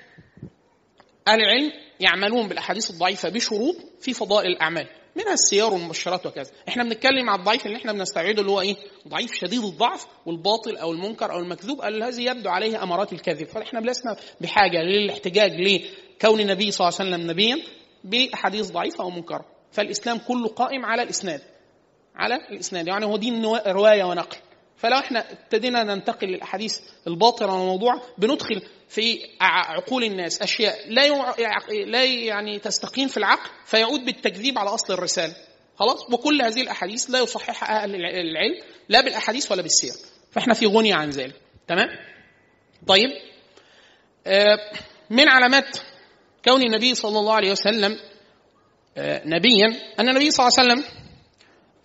أهل العلم يعملون بالأحاديث الضعيفة بشروط في فضائل الأعمال منها السيار والمبشرات وكذا. إحنا بنتكلم على الضعيف اللي إحنا بنستبعده اللي هو إيه؟ ضعيف شديد الضعف والباطل أو المنكر أو المكذوب الذي يبدو عليه أمارات الكذب. فإحنا لسنا بحاجة للاحتجاج لكون النبي صلى الله عليه وسلم نبيا بأحاديث ضعيفة أو منكرة. فالإسلام كله قائم على الإسناد على الإسناد. يعني هو دين رواية ونقل. فلو إحنا ابتدينا ننتقل للأحاديث الباطله والموضوع بندخل في عقول الناس. أشياء لا لا يعني تستقيم في العقل فيعود بالتكذيب على أصل الرسالة. خلاص؟ وكل هذه الأحاديث لا يصححها أهل العلم لا بالأحاديث ولا بالسير. فإحنا في غني عن ذلك. تمام؟ طيب. آه، من علامات كون النبي صلى الله عليه وسلم آه، نبيا أن النبي صلى الله عليه وسلم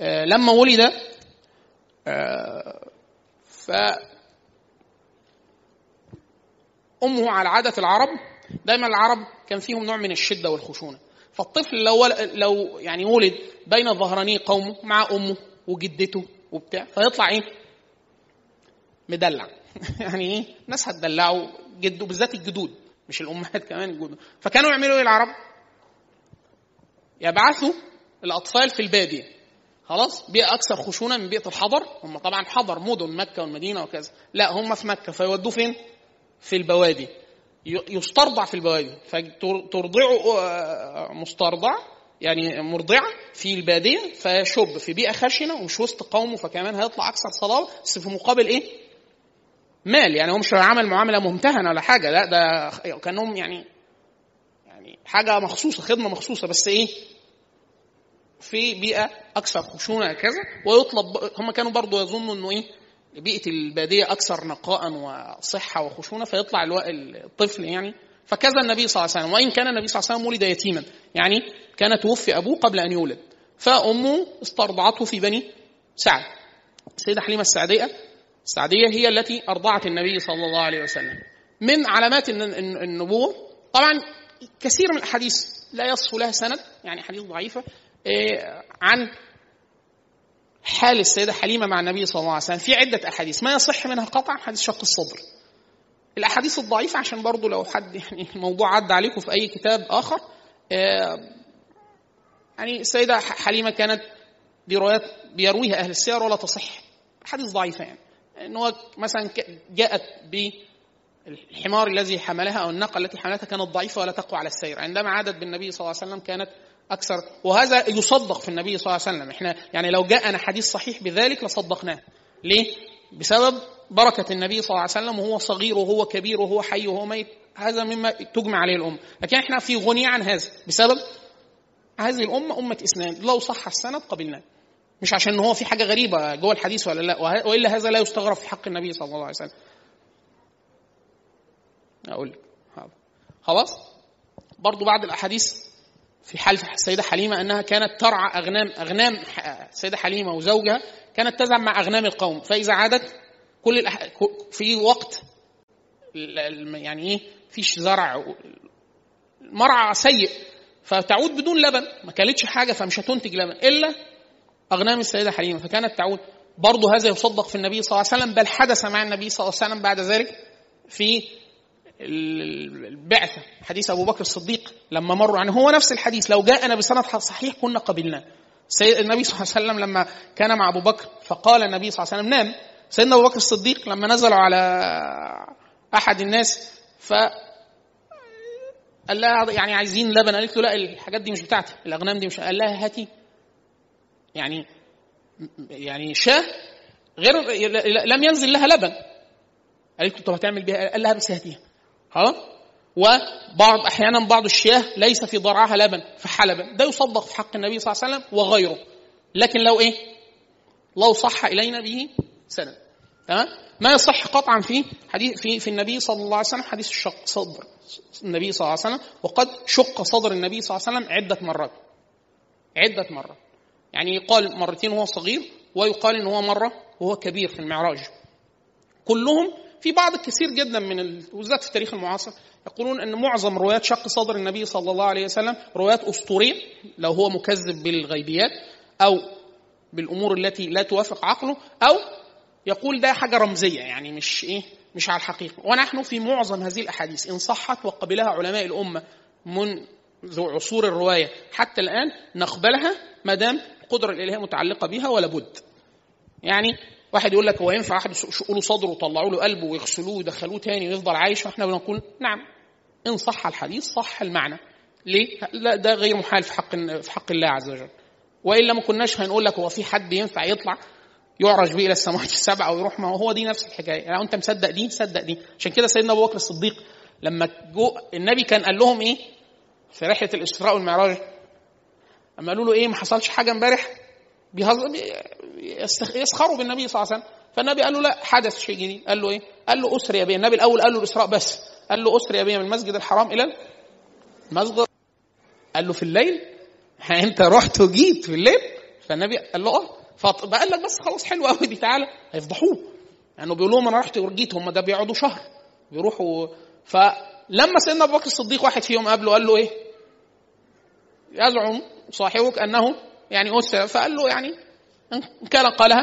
آه، لما ولد ف أمه على عادة العرب دايما العرب كان فيهم نوع من الشدة والخشونة فالطفل لو لو يعني ولد بين ظهراني قومه مع أمه وجدته وبتاع فيطلع إيه؟ مدلع يعني إيه؟ الناس هتدلعه جده بالذات الجدود مش الأمهات كمان الجدود فكانوا يعملوا إيه العرب؟ يبعثوا الأطفال في البادية خلاص؟ بيئة أكثر خشونة من بيئة الحضر؟ هم طبعا حضر مدن مكة والمدينة وكذا. لا هم في مكة. فيودوه فين؟ في البوادي. يسترضع في البوادي. فترضعه آه، مسترضع يعني مرضعة في البادية فيشب في بيئة خشنة ومش وسط قومه فكمان هيطلع أكثر صلابة بس في مقابل إيه؟ مال. يعني هو مش عمل معاملة ممتهنة ولا حاجة. لا ده كأنهم يعني يعني حاجة مخصوصة خدمة مخصوصة. بس إيه؟ في بيئة أكثر خشونة كذا ويطلب هم كانوا برضو يظنوا إنه إيه؟ بيئة البادية أكثر نقاء وصحة وخشونة فيطلع الطفل يعني. فكذا النبي صلى الله عليه وسلم وإن كان النبي صلى الله عليه وسلم ولد يتيما يعني كان توفي أبوه قبل أن يولد. فأمه استرضعته في بني سعد. السيده حليمة السعدية السعدية هي التي أرضعت النبي صلى الله عليه وسلم. من علامات النبوة طبعا كثير من الأحاديث لا يصف لها سند يعني حديث ضعيفة عن حال السيدة حليمة مع النبي صلى الله عليه وسلم في عدة أحاديث. ما يصح منها قطعا؟ حديث شق الصدر. الأحاديث الضعيفة عشان برضو لو حد يعني الموضوع عدى عليكم في أي كتاب آخر. آه، يعني السيدة حليمة كانت دي روايات بيرويها أهل السير ولا تصح. أحاديث ضعيفة يعني. إن هو مثلا جاءت بالحمار الذي حملها أو الناقة التي حملتها كانت ضعيفة ولا تقوى على السير. عندما عادت بالنبي صلى الله عليه وسلم كانت أكثر. وهذا يصدق في النبي صلى الله عليه وسلم. إحنا يعني لو جاءنا حديث صحيح بذلك لصدقناه. ليه؟ بسبب بركة النبي صلى الله عليه وسلم وهو صغير وهو كبير وهو حي وهو ميت. هذا مما تجمع عليه الأمة. لكن إحنا في غني عن هذا. بسبب هذه الأمة أمة إسناد لو صح السند قبلناه مش عشان هو في حاجة غريبة جوه الحديث ولا لا. وإلا هذا لا يستغرب في حق النبي صلى الله عليه وسلم. أقول لك. خلاص. برضو بعد الأحاديث في حال السيدة حليمة أنها كانت ترعى أغنام أغنام السيدة حليمة وزوجها كانت تذهب مع أغنام القوم. فإذا عادت كل الأح... في وقت يعني إيه؟ فيش زرع. مرعى سيء. فتعود بدون لبن. ما كلتش حاجة فمش هتنتج لبن. إلا أغنام السيدة حليمة. فكانت تعود. برضه هذا يصدق في النبي صلى الله عليه وسلم بل حدث مع النبي صلى الله عليه وسلم بعد ذلك في البعثة حديث أبو بكر الصديق لما مروا يعني هو نفس الحديث لو جاءنا بسند صحيح كنا قبلناه سيد النبي صلى الله عليه وسلم لما كان مع أبو بكر فقال النبي صلى الله عليه وسلم نام. سيدنا أبو بكر الصديق لما نزلوا على أحد الناس ف قال لها يعني عايزين لبن. قالت له لا الحاجات دي مش بتاعتي الأغنام دي مش قال لها هاتي. يعني يعني شاه غير لم ينزل لها لبن. قالت له طب هتعمل بيها قال لها بس هاتيها. خلاص؟ وبعض أحيانا بعض الشياه ليس في ضرعها لبن فحلبا ده يصدق في حق النبي صلى الله عليه وسلم وغيره. لكن لو إيه؟ لو صح إلينا به سند تمام؟ ما يصح قطعا في حديث في في النبي صلى الله عليه وسلم حديث الشق صدر. النبي صلى الله عليه وسلم. وقد شق صدر النبي صلى الله عليه وسلم عدة مرات. عدة مرات. يعني يقال مرتين وهو صغير ويقال إن هو مرة وهو كبير في المعراج. كلهم في بعض كثير جدا من بالذات في التاريخ المعاصر يقولون إن معظم روايات شق صدر النبي صلى الله عليه وسلم روايات أسطورية لو هو مكذب بالغيبيات أو بالأمور التي لا توافق عقله أو يقول ده حاجة رمزية يعني مش إيه مش على الحقيقة. ونحن في معظم هذه الأحاديث إن صحت وقبلها علماء الأمة منذ عصور الرواية حتى الآن نقبلها ما دام القدره الالهيه متعلقة بها ولا بد. يعني واحد يقول لك هو ينفع واحد يشقوا له صدره ويطلعوا له قلبه ويغسلوه ويدخلوه تاني ويفضل عايش وإحنا بنقول نعم. إن صح الحديث صح المعنى. ليه؟ لا ده غير محال في حق في حق الله عز وجل. والا ما كناش هنقول لك هو في حد ينفع يطلع يعرج به إلى السماوات السبع ويروح ما هو دي نفس الحكاية. يعني أنت مصدق دي صدق دي. عشان كده سيدنا أبو بكر الصديق لما جو النبي كان قال لهم إيه؟ في رحلة الإسراء والمعراج. اما قالوا له إيه؟ ما حصلش حاجة امبارح؟ يسخروا بالنبي صلى الله عليه وسلم. فالنبي قال له لا حدث شيء جديد. قال له إيه؟ قال له أسري بي النبي الأول قال له الإسراء بس. قال له أسري بي من المسجد الحرام إلى المسجد. قال له في الليل؟ أنت رحت وجيت في الليل؟ فالنبي قال له آه. فقال لك بس خلاص حلو قوي دي تعالى. هيفضحوه. لأنه يعني بيقول لهم أنا رحت وجيت هم ده بيقعدوا شهر. بيروحوا فلما سيدنا أبو بكر الصديق واحد فيهم قابله قال له إيه؟ يزعم صاحبك أنه يعني أسر فقال له يعني إن كان قالها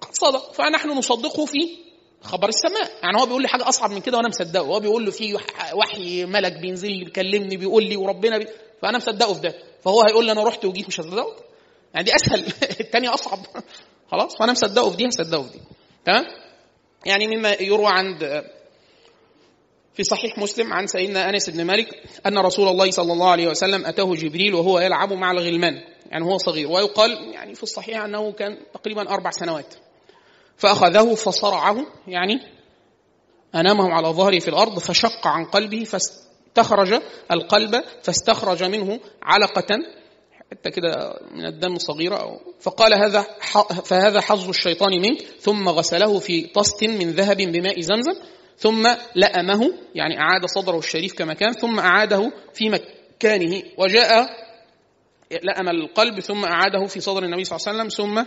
قد صدق. فنحن نصدقه في خبر السماء. يعني هو بيقول لي حاجة أصعب من كده وأنا مصدقه. هو بيقول له في وحي ملك بينزل لي بيكلمني بيقول لي وربنا بي... فأنا مصدقه في ده. فهو هيقول لي أنا رحت وجيت مش هصدقه يعني دي أسهل. الثانية أصعب. خلاص. فأنا مصدقه في دي هصدقه في دي. تمام؟ يعني مما يروى عند في صحيح مسلم عن سيدنا أنس بن مالك أن رسول الله صلى الله عليه وسلم أتاه جبريل وهو يلعب مع الغلمان. يعني هو صغير. ويقال يعني في الصحيح أنه كان تقريبا أربع سنوات. فأخذه فصرعه يعني أنامه على ظهره في الأرض فشق عن قلبه فاستخرج القلب فاستخرج منه علقة حتى كده من الدم صغيرة. فقال هذا فهذا حظ الشيطان منك ثم غسله في طست من ذهب بماء زمزم ثم لأمه يعني أعاد صدره الشريف كما كان ثم أعاده في مكانه. وجاء لأم القلب ثم أعاده في صدر النبي صلى الله عليه وسلم ثم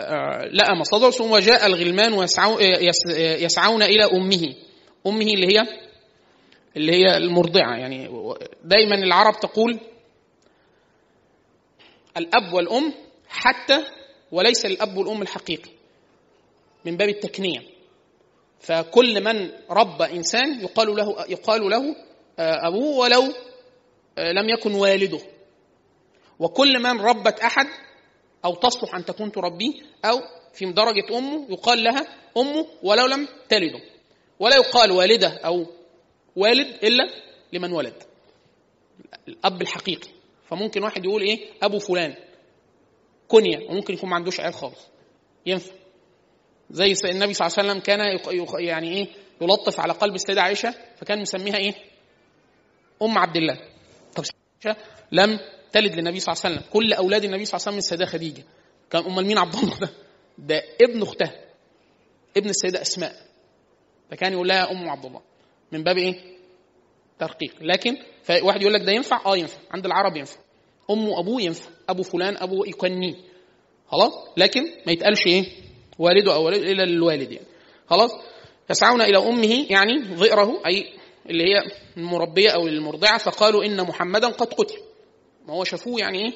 آه، لأم صدره ثم جاء الغلمان يسعون إلى أمه. أمه اللي هي اللي هي المرضعة يعني دايما العرب تقول الأب والأم حتى وليس الأب والأم الحقيقي من باب التكنية. فكل من ربى إنسان يقال له يقال له آه، أبوه ولو آه، لم يكن والده. وكل من ربت أحد أو تصلح أن تكون تربيه أو في درجة أمه يقال لها أمه ولو لم تلده. ولا يقال والده أو والد إلا لمن ولد. الأب الحقيقي. فممكن واحد يقول إيه؟ أبو فلان. كنية. وممكن يكون ما عندوش عيال خالص. ينفع. زي النبي صلى الله عليه وسلم كان يعني إيه يلطف على قلب السيدة عائشة فكان مسميها إيه؟ أم عبد الله. طب عائشة لم تلد للنبي صلى الله عليه وسلم، كل أولاد النبي صلى الله عليه وسلم من السيدة خديجة. كان امال مين عبد الله ده؟ ده ابن أختها. ابن السيدة أسماء. فكان يقول لها أم عبد الله. من باب إيه؟ ترقيق، لكن فواحد يقول لك ده ينفع؟ آه ينفع، عند العرب ينفع. امه وابوه ينفع، أبو فلان أبو يكنيه. خلاص؟ لكن ما يتقالش إيه؟ والده أو والد إلى الوالد يعني. خلاص؟ يسعون إلى أمه يعني ظئره أي اللي هي المربية أو المرضعة فقالوا إن محمدا قد قتل. ما هو شافوه يعني إيه؟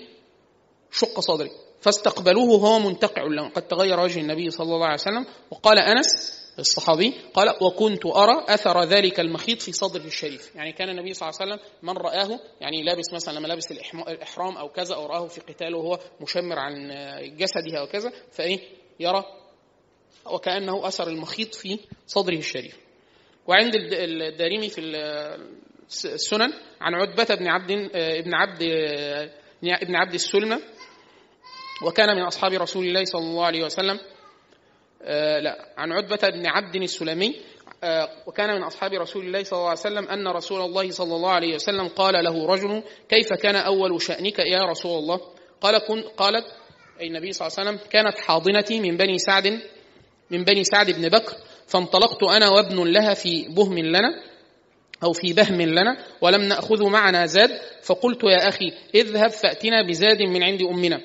شق صدري. فاستقبلوه وهو منتقع لهم قد تغير وجه النبي صلى الله عليه وسلم. وقال أنس الصحابي قال وكنت أرى أثر ذلك المخيط في صدره الشريف. يعني كان النبي صلى الله عليه وسلم من رآه يعني لابس مثلا لما لابس الإحرام أو كذا أو رآه في قتال وهو مشمر عن جسده أو كذا فإيه؟ يرى وكأنه أثر المخيط في صدره الشريف. وعند الدارمي في السنن عن عتبة بن عبد ابن عبد ابن عبد السلمة وكان من أصحاب رسول الله صلى الله عليه وسلم لا عن عتبة بن عبد السلمي وكان من أصحاب رسول الله صلى الله عليه وسلم أن رسول الله صلى الله عليه وسلم قال له رجل كيف كان أول شأنك يا رسول الله؟ قال كن قالت أي النبي صلى الله عليه وسلم كانت حاضنتي من بني سعد من بني سعد بن بكر فانطلقت أنا وابن لها في بهم لنا أو في بهم لنا ولم نأخذ معنا زاد فقلت يا أخي اذهب فأتنا بزاد من عند أمنا.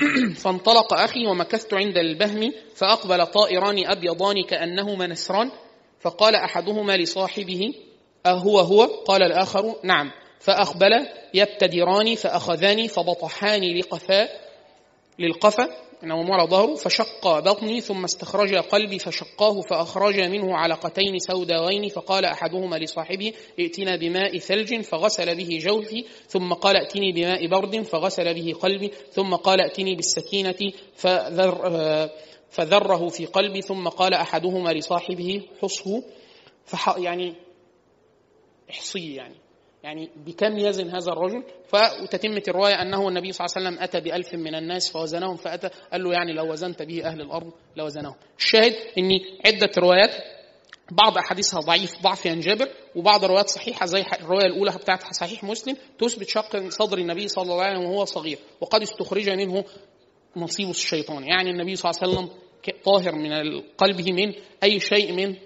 فانطلق أخي ومكثت عند البهم فأقبل طائران أبيضان كأنهما نسران فقال أحدهما لصاحبه أهو هو؟ قال الآخر نعم. فأقبل يبتدران فأخذاني فبطحاني لقفاء للقفا نوم على ظهره فشق بطني ثم استخرج قلبي فشقاه فأخرج منه علقتين سوداوين فقال أحدهما لصاحبه ائتنا بماء ثلج فغسل به جوفي ثم قال ائتني بماء برد فغسل به قلبي ثم قال ائتني بالسكينة فذر فذره في قلبي ثم قال أحدهما لصاحبه حصه يعني إحصيه يعني. يعني بكم يزن هذا الرجل؟ فتتمة الرواية أنه النبي صلى الله عليه وسلم أتى بألف من الناس فوزنهم فأتى قال له يعني لو وزنت به أهل الأرض لوزنهم. الشاهد أن عدة روايات بعض أحاديثها ضعيف ضعف ينجبر وبعض الروايات صحيحة زي الرواية الأولى بتاعت صحيح مسلم تثبت شق صدر النبي صلى الله عليه وسلم وهو صغير وقد استخرج منه نصيب الشيطان. يعني النبي صلى الله عليه وسلم طاهر من قلبه من أي شيء من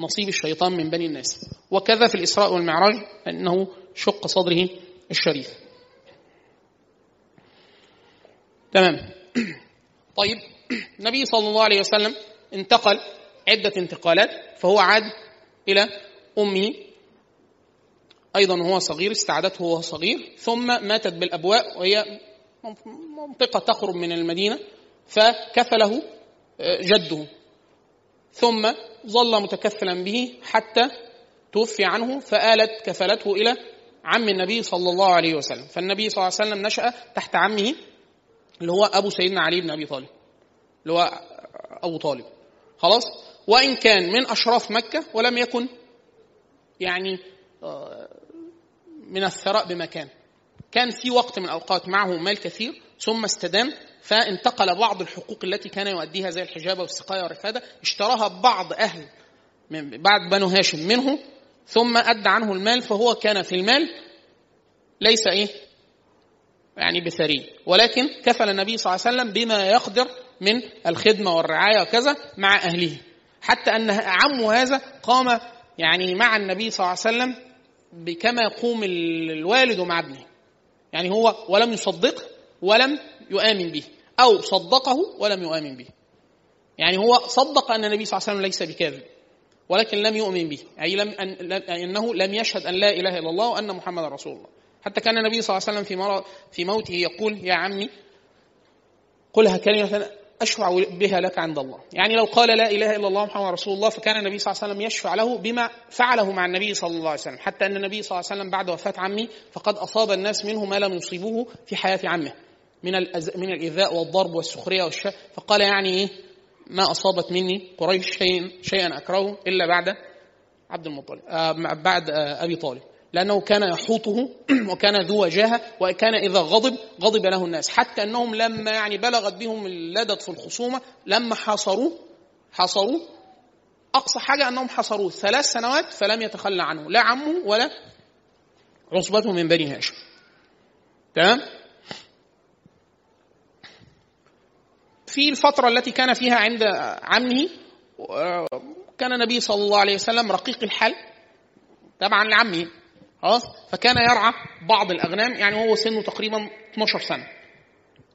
نصيب الشيطان من بني الناس. وكذا في الإسراء والمعراج أنه شق صدره الشريف. تمام. طيب. النبي صلى الله عليه وسلم انتقل عدة انتقالات فهو عاد إلى أمه. أيضا وهو صغير استعادته وهو صغير. ثم ماتت بالأبواء وهي منطقة تقرب من المدينة فكفله آه، جده. ثم ظل متكفلا به حتى توفي عنه فآلت كفلته إلى عم النبي صلى الله عليه وسلم. فالنبي صلى الله عليه وسلم نشأ تحت عمه اللي هو أبو سيدنا علي بن أبي طالب اللي هو أبو طالب. خلاص؟ وإن كان من أشراف مكة ولم يكن يعني آه، من الثراء بمكان. كان في وقت من الأوقات معه مال كثير ثم استدام فانتقل بعض الحقوق التي كان يؤديها زي الحجابة والسقاية والرفادة اشتراها بعض أهل من بعد بنو هاشم منه ثم أدى عنه المال فهو كان في المال ليس إيه؟ يعني بثري. ولكن كفل النبي صلى الله عليه وسلم بما يقدر من الخدمة والرعاية وكذا مع أهله. حتى أن عمه هذا قام يعني مع النبي صلى الله عليه وسلم بكما يقوم الوالد مع ابنه. يعني هو ولم يصدقه ولم يؤمن به. أو صدقه ولم يؤمن به. يعني هو صدق أن النبي صلى الله عليه وسلم ليس بكاذب ولكن لم يؤمن به. أي لم أن أنه لم يشهد أن لا إله إلا الله وأن محمد رسول الله. حتى كان النبي صلى الله عليه وسلم في في موته يقول يا عمي قلها كلمة أشفع بها لك عند الله. يعني لو قال لا إله إلا الله محمد رسول الله فكان النبي صلى الله عليه وسلم يشفع له بما فعله مع النبي صلى الله عليه وسلم. حتى أن النبي صلى الله عليه وسلم بعد وفاة عمي فقد أصاب الناس منه ما لم يصيبوه في حياة عمه. من من الإيذاء والضرب والسخرية والش فقال يعني إيه؟ ما أصابت مني قريش شيئا شيئا أكرهه إلا بعد عبد المطلب آه بعد آه أبي طالب. لأنه كان يحوطه وكان ذو وجاهة وكان إذا غضب غضب له الناس. حتى أنهم لما يعني بلغت بهم اللدد في الخصومة لما حاصروه حاصروه أقصى حاجة أنهم حصروه ثلاث سنوات فلم يتخلى عنه لا عمه ولا عصبته من بني هاشم. تمام؟ في الفترة التي كان فيها عند عمه كان النبي صلى الله عليه وسلم رقيق الحال تبعا لعمه خلاص؟ فكان يرعى بعض الأغنام يعني هو سنه تقريبا 12 سنة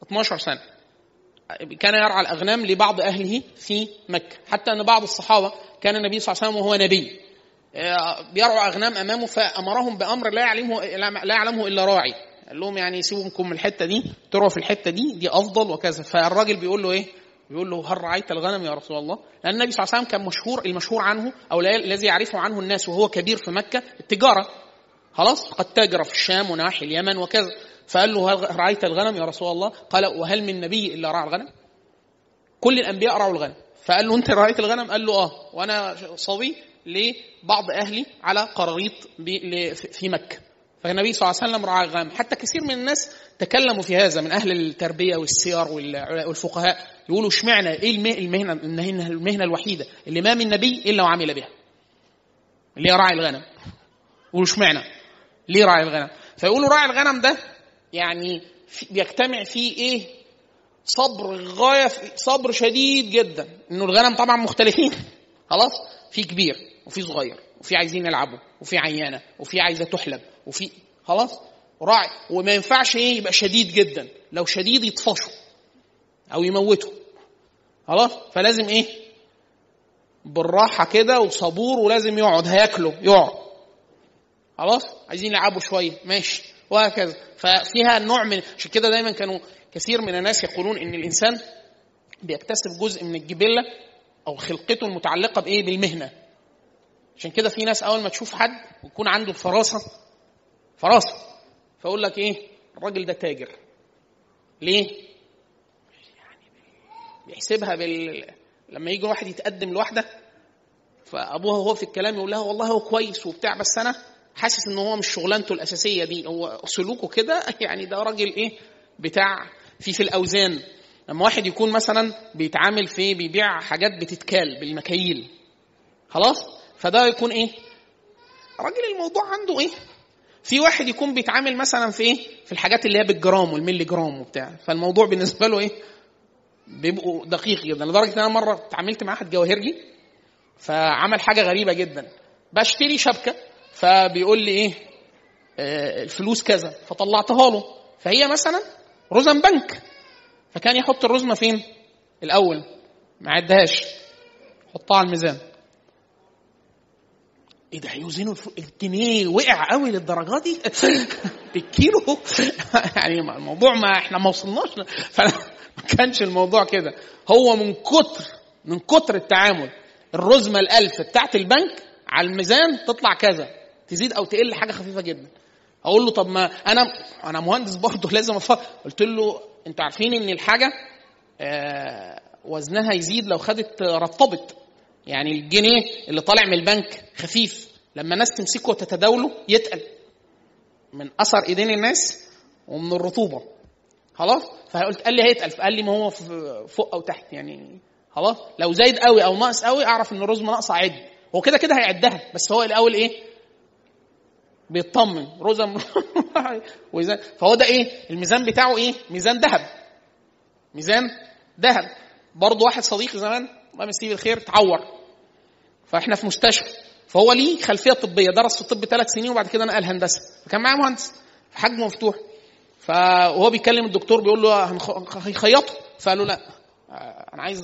12 سنة. كان يرعى الأغنام لبعض أهله في مكة. حتى أن بعض الصحابة كان النبي صلى الله عليه وسلم وهو نبي بيرعوا أغنام أمامه فأمرهم بأمر لا يعلمه لا يعلمه إلا راعي. قال لهم يعني سيبوكم من الحتة دي تروا في الحتة دي دي أفضل وكذا فالراجل بيقول له إيه بيقول له هل رعيت الغنم يا رسول الله؟ لأن النبي صلى الله عليه وسلم كان مشهور المشهور عنه أو الذي يعرفه عنه الناس وهو كبير في مكة التجارة خلاص قد تاجر في الشام ونواحي اليمن وكذا فقال له هل رعيت الغنم يا رسول الله؟ قال وهل من نبي إلا رعى الغنم؟ كل الأنبياء رعوا الغنم فقال له أنت رعيت الغنم؟ قال له آه وأنا صبي لبعض أهلي على قراريط في مكة فالنبي صلى الله عليه وسلم رعى الغنم حتى كثير من الناس تكلموا في هذا من أهل التربية والسير والفقهاء يقولوا اشمعنى؟ إيه المهنة المهنة الوحيدة اللي ما من نبي إلا وعمل بها. اللي هي راعي الغنم. يقولوا اشمعنى؟ ليه راعي الغنم؟ فيقولوا راعي الغنم ده يعني بيجتمع فيه إيه؟ صبر غاية صبر شديد جدا. إنه الغنم طبعا مختلفين. خلاص؟ في كبير وفي صغير وفي عايزين يلعبوا وفي عيانة وفي عايزة تحلب. وفي خلاص؟ راعي. وما ينفعش إيه؟ يبقى شديد جدا. لو شديد يطفشوا أو يموته. خلاص؟ فلازم إيه؟ بالراحة كده وصبور ولازم يقعد. هياكله يقعد. خلاص؟ عايزين يلعبوا شوية. ماشي. وهكذا. ففيها نوع من عشان كده دايما كانوا كثير من الناس يقولون إن الإنسان بيكتسب جزء من الجبلة أو خلقته المتعلقة بإيه؟ بالمهنة. عشان كده في ناس أول ما تشوف حد ويكون عنده الفراسة فراسه فيقول لك إيه؟ الراجل ده تاجر. ليه؟ بيحسبها بال لما يجي واحد يتقدم لواحده فأبوها وهو في الكلام يقول لها والله هو كويس وبتاع بس أنا حاسس إن هو مش شغلانته الأساسية دي. هو سلوكه كده؟ يعني ده راجل إيه؟ بتاع في في الأوزان. لما واحد يكون مثلا بيتعامل في بيبيع حاجات بتتكال بالمكاييل خلاص؟ فده يكون إيه؟ راجل الموضوع عنده إيه؟ في واحد يكون بيتعامل مثلا في إيه؟ في الحاجات اللي هي بالجرام والملي جرام وبتاع. فالموضوع بالنسبة له إيه؟ بيبقوا دقيق جدا. لدرجة إن أنا مرة اتعاملت مع واحد جواهرجي فعمل حاجة غريبة جدا. بشتري شبكة فبيقول لي إيه؟ آه الفلوس كذا. فطلعتها له. فهي مثلا رزم بنك. فكان يحط الرزمة فين؟ الأول. ما عدهاش. حطها على الميزان. إيه ده هيوزنوا الجنيه وقع قوي للدرجة دي؟ بالكيلو يعني الموضوع ما إحنا ما وصلناش فما كانش الموضوع كده. هو من كتر من كتر التعامل الرزمة الألف بتاعت البنك على الميزان تطلع كذا. تزيد أو تقل حاجة خفيفة جدا. أقول له طب ما أنا أنا مهندس برضه لازم أفكر قلت له أنتوا عارفين إن الحاجة آه وزنها يزيد لو خدت رطبت. يعني الجنيه اللي طالع من البنك خفيف. لما الناس تمسكه وتتداوله يتقل من أثر إيدين الناس ومن الرطوبة. خلاص؟ فقلت قال لي هيتقل. فقال لي ما هو فوق أو تحت يعني. خلاص؟ لو زايد قوي أو ناقص قوي أعرف إن الرزمه ناقصة عد هو كده كده هيعدها. بس هو الأول إيه؟ بيطمن. رزم ويزان فهو ده إيه؟ الميزان بتاعه إيه؟ ميزان ذهب. ميزان ذهب. برضه واحد صديقي زمان الله يمسيه بالخير تعور. فاحنا في مستشفى فهو ليه خلفية طبية درس في الطب ثلاث سنين وبعد كده نقل هندسة. فكان معاه مهندس في مفتوح. فهو بيكلم الدكتور بيقول له هيخيطه. فقال له لا أنا عايز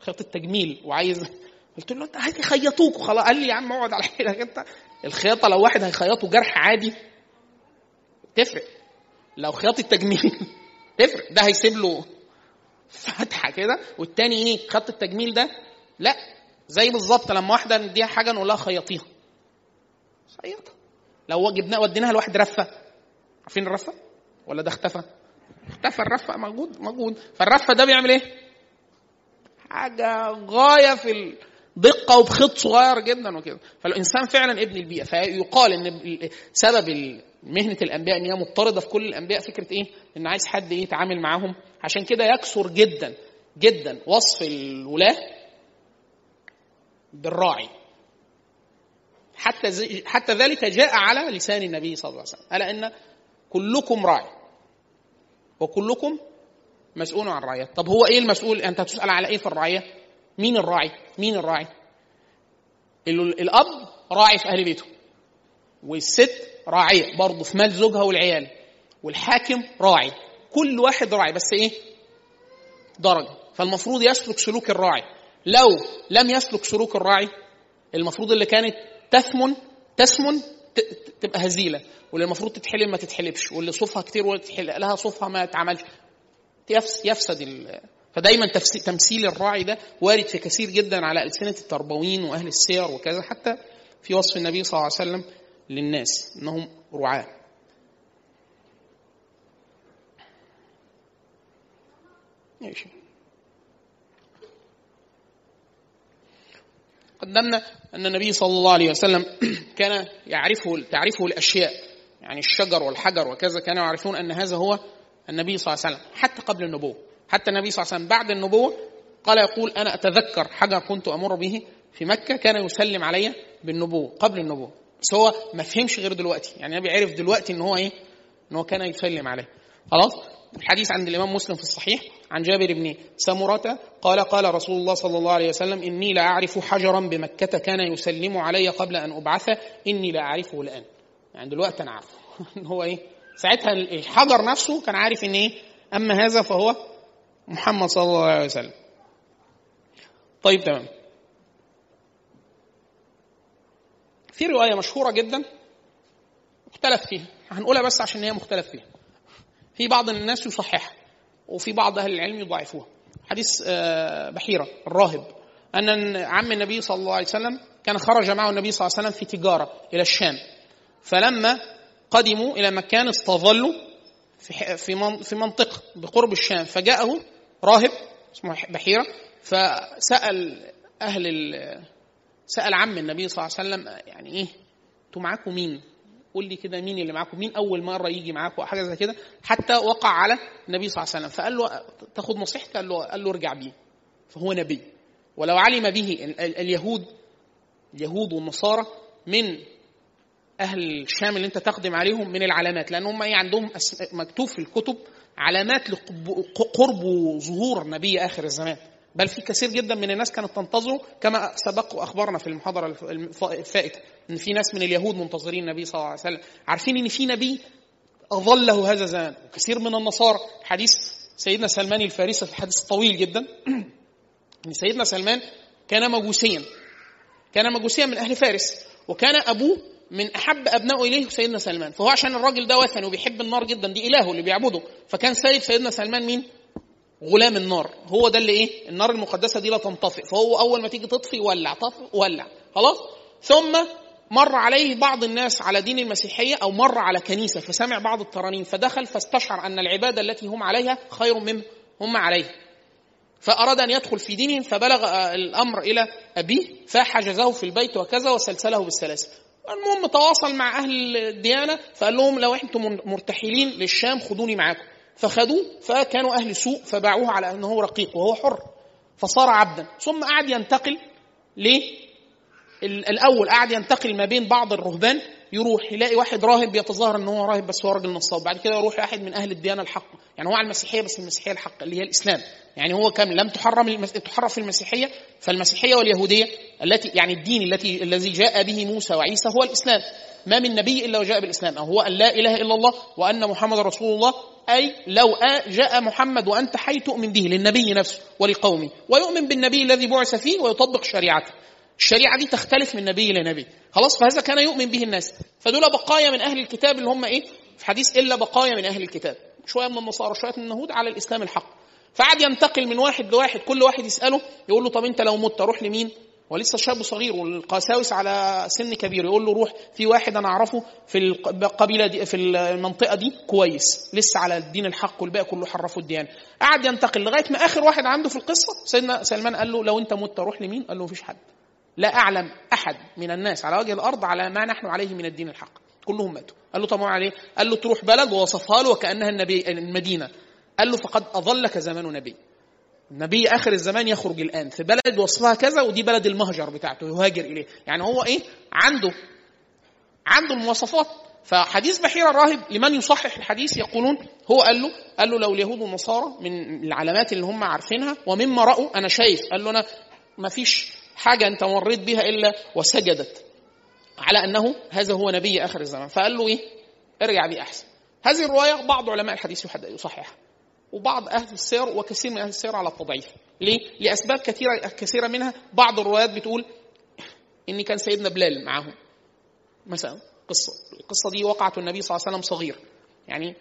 خياطة تجميل وعايز قلت له أنت عايز يخيطوك وخلاص. قال لي يا عم اقعد على حيلك أنت. الخياطة لو واحد هيخيطه جرح عادي تفرق. لو خياطة تجميل تفرق. ده هيسيب له فتحة. كده والتاني إيه؟ خط التجميل ده. لا زي بالظبط لما واحدة نديها حاجة نقول لها خيطيها خيطها لو جبنا وديناها لواحد رفة. عارفين الرفة؟ ولا ده اختفى؟ اختفى الرفة موجود موجود. فالرفة ده بيعمل إيه؟ حاجة غاية في الدقة وبخيط صغير جدا وكده. فالإنسان فعلا ابن البيئة. فيقال إن سبب مهنة الأنبياء إن هي مضطردة في كل الأنبياء فكرة إيه؟ إن عايز حد إيه؟ يتعامل معاهم. عشان كده يكثر جدا. جدا وصف الولاة بالراعي. حتى حتى ذلك جاء على لسان النبي صلى الله عليه وسلم. الا إن كلكم راعي وكلكم مسؤول عن رعيته طب هو إيه المسؤول؟ أنت هتسأل على إيه في الرعية؟ مين الراعي؟ مين الراعي؟ الأب راعي في أهل بيته والست راعية برضه في مال زوجها والعيال والحاكم راعي. كل واحد راعي بس إيه؟ درجة. فالمفروض يسلك سلوك الراعي. لو لم يسلك سلوك الراعي المفروض اللي كانت تثمن تسمن تبقى هزيلة. واللي المفروض تتحلم ما تتحلبش. واللي صوفها كتير ولا تتحلق لها صوفها ما اتعملش يفسد ال... فدايما تمثيل الراعي ده وارد في كثير جدا على ألسنة التربويين وأهل السير وكذا حتى في وصف النبي صلى الله عليه وسلم للناس أنهم رعاة. ماشي. قدمنا أن النبي صلى الله عليه وسلم كان يعرفه تعرفه الأشياء يعني الشجر والحجر وكذا كانوا يعرفون أن هذا هو النبي صلى الله عليه وسلم حتى قبل النبوة حتى النبي صلى الله عليه وسلم بعد النبوة قال يقول أنا أتذكر حجر كنت أمر به في مكة كان يسلم علي بالنبوة قبل النبوة بس هو ما فهمش غير دلوقتي يعني النبي عرف دلوقتي إن هو إيه؟ إن هو كان يسلم عليه. خلاص؟ الحديث عند الإمام مسلم في الصحيح عن جابر بن سمرة قال قال رسول الله صلى الله عليه وسلم إني لا أعرف حجرا بمكة كان يسلم علي قبل أن أبعث إني لا اعرفه الآن. يعني دلوقتي أنا عارفه هو إيه؟ ساعتها الحجر نفسه كان عارف إن إيه؟ أما هذا فهو محمد صلى الله عليه وسلم. طيب تمام. في رواية مشهورة جدا مختلف فيها. هنقولها بس عشان هي مختلف فيها. في بعض الناس يصححها وفي بعض أهل العلم يضعفوها حديث آه، بحيرة الراهب أن عم النبي صلى الله عليه وسلم كان خرج معه النبي صلى الله عليه وسلم في تجارة إلى الشام فلما قدموا إلى مكان استظلوا في في منطقة بقرب الشام فجاءه راهب اسمه بحيرة فسأل أهل سأل عم النبي صلى الله عليه وسلم يعني إيه أنتوا معاكم مين؟ قول لي كده مين اللي معاكم مين أول مرة يجي معاكم حاجة زي كده. حتى وقع على النبي صلى الله عليه وسلم فقال له تاخد نصيحتي؟ قال له قال له ارجع بيه فهو نبي. ولو علم به اليهود اليهود والنصارى من أهل الشام اللي أنت تقدم عليهم من العلامات لأن هم إيه عندهم مكتوب في الكتب علامات لقرب ظهور نبي آخر الزمان. بل في كثير جدا من الناس كانت تنتظره كما سبق واخبرنا في المحاضرة الفائتة إن في ناس من اليهود منتظرين النبي صلى الله عليه وسلم. عارفين إن في نبي أظله هذا الزمان وكثير من النصارى حديث سيدنا سلمان الفارسي في الحديث الطويل جدا. إن سيدنا سلمان كان مجوسيا كان مجوسيا من أهل فارس وكان أبوه من أحب أبنائه إليه سيدنا سلمان. فهو عشان الراجل ده وثني وبيحب النار جدا دي إلهه اللي بيعبده. فكان سيد سيدنا سلمان مين؟ غلام النار. هو ده اللي إيه؟ النار المقدسة دي لا تنطفئ. فهو أول ما تيجي تطفي ولع طفي ولع. خلاص؟ ثم مر عليه بعض الناس على دين المسيحية أو مر على كنيسة فسمع بعض الترانيم فدخل فاستشعر أن العبادة التي هم عليها خير مما هم عليه. فأراد أن يدخل في دينهم فبلغ الأمر إلى أبيه فحجزه في البيت وكذا وسلسله بالسلاسل. المهم تواصل مع أهل الديانة فقال لهم لو إنتم مرتحلين للشام خذوني معاكم. فخذوه فكانوا أهل سوء فباعوه على أنه رقيق وهو حر. فصار عبدا. ثم قعد ينتقل ليه الأول قعد ينتقل ما بين بعض الرهبان يروح يلاقي واحد راهب بيتظاهر إن هو راهب بس هو راجل نصاب. بعد كده يروح واحد من أهل الديانة الحق. يعني هو على المسيحية بس المسيحية الحق اللي هي الإسلام. يعني هو كم لم تحرم المس... تحرف المسيحية فالمسيحية واليهودية التي يعني الدين التي الذي جاء به موسى وعيسى هو الإسلام. ما من نبي إلا وجاء بالإسلام. أو هو أن لا إله إلا الله وأن محمد رسول الله. أي لو جاء محمد وأنت حي تؤمن به للنبي نفسه ولقومه ويؤمن بالنبي الذي بعث فيه ويطبق شريعته. الشريعة دي تختلف من نبي لنبي خلاص فهذا كان يؤمن به الناس. فدول بقايا من أهل الكتاب اللي هم إيه؟ في حديث إلا بقايا من أهل الكتاب. شوية من النصارى شوية من اليهود على الإسلام الحق. فقعد ينتقل من واحد لواحد كل واحد يسأله يقول له طب أنت لو مت روح لمين؟ ولسه شاب صغير والقساوس على سن كبير يقول له روح في واحد أنا أعرفه في القبيله دي في المنطقة دي كويس لسه على الدين الحق والباقي كله حرفوا الديانة. قعد ينتقل لغاية ما آخر واحد عنده في القصة سيدنا سلمان قال له لو أنت مت روح لمين؟ قال له مفيش حد. لا أعلم أحد من الناس على وجه الأرض على ما نحن عليه من الدين الحق. كلهم ماتوا. قال له طبعا عليه؟ قال له تروح بلد ووصفها له وكأنها النبي المدينة. قال له فقد اظلك زمان نبي. النبي آخر الزمان يخرج الآن في بلد وصفها كذا ودي بلد المهجر بتاعته يهاجر إليه. يعني هو إيه؟ عنده عنده المواصفات. فحديث بحيرة الراهب لمن يصحح الحديث يقولون هو قال له قال له لو اليهود والنصارى من العلامات اللي هم عارفينها ومما رأوا أنا شايف. قال له أنا ما فيش حاجة أنت مريت بها إلا وسجدت. على أنه هذا هو نبي آخر الزمان. فقال له إيه؟ ارجع بي أحسن. هذه الرواية بعض علماء الحديث يصححها. وبعض أهل السير وكثير من أهل السير على التضعيف ليه؟ لأسباب كثيرة كثيرة منها بعض الروايات بتقول إن كان سيدنا بلال معهم مثلا قصة القصة دي وقعت النبي صلى الله عليه وسلم صغير يعني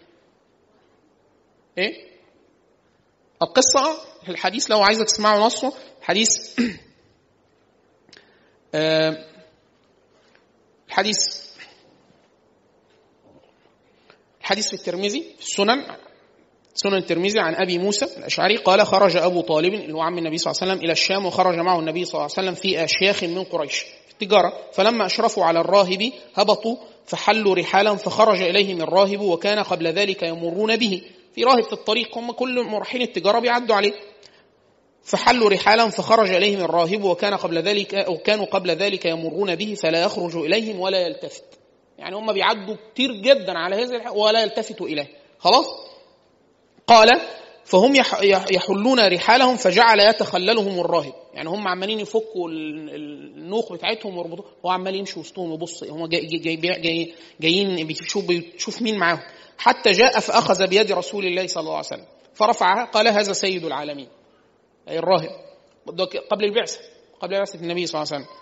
إيه؟ القصة الحديث لو عايزة تسمعوا نصه حديث آه، الحديث الحديث في الترمذي في السنن سنن الترمذي عن أبي موسى الأشعري قال خرج أبو طالب اللي هو عم النبي صلى الله عليه وسلم إلى الشام وخرج معه النبي صلى الله عليه وسلم في اشياخ من قريش في التجارة. فلما أشرفوا على الراهب هبطوا فحلوا رحالا فخرج إليهم الراهب وكان قبل ذلك يمرون به. في راهب في الطريق هم كل مرحين التجارة بيعدوا عليه. فحلوا رحالا فخرج إليهم الراهب وكان قبل ذلك أو كانوا قبل ذلك يمرون به فلا يخرج إليهم ولا يلتفت. يعني هم بيعدوا كتير جدا على هذا ولا يلتفتوا إليه. خلاص؟ قال فهم يحلون رحالهم فجعل يتخللهم الراهب. يعني هم عمالين يفكوا النوق بتاعتهم ويربطوها هو عمال يمشي وسطهم يبص. هم جاي جاي جاي جايين بيشوف بيشوف مين معاهم. حتى جاء فأخذ بيد رسول الله صلى الله عليه وسلم. فرفعها قال هذا سيد العالمين. أي الراهب. قبل البعثة. قبل بعثة النبي صلى الله عليه وسلم.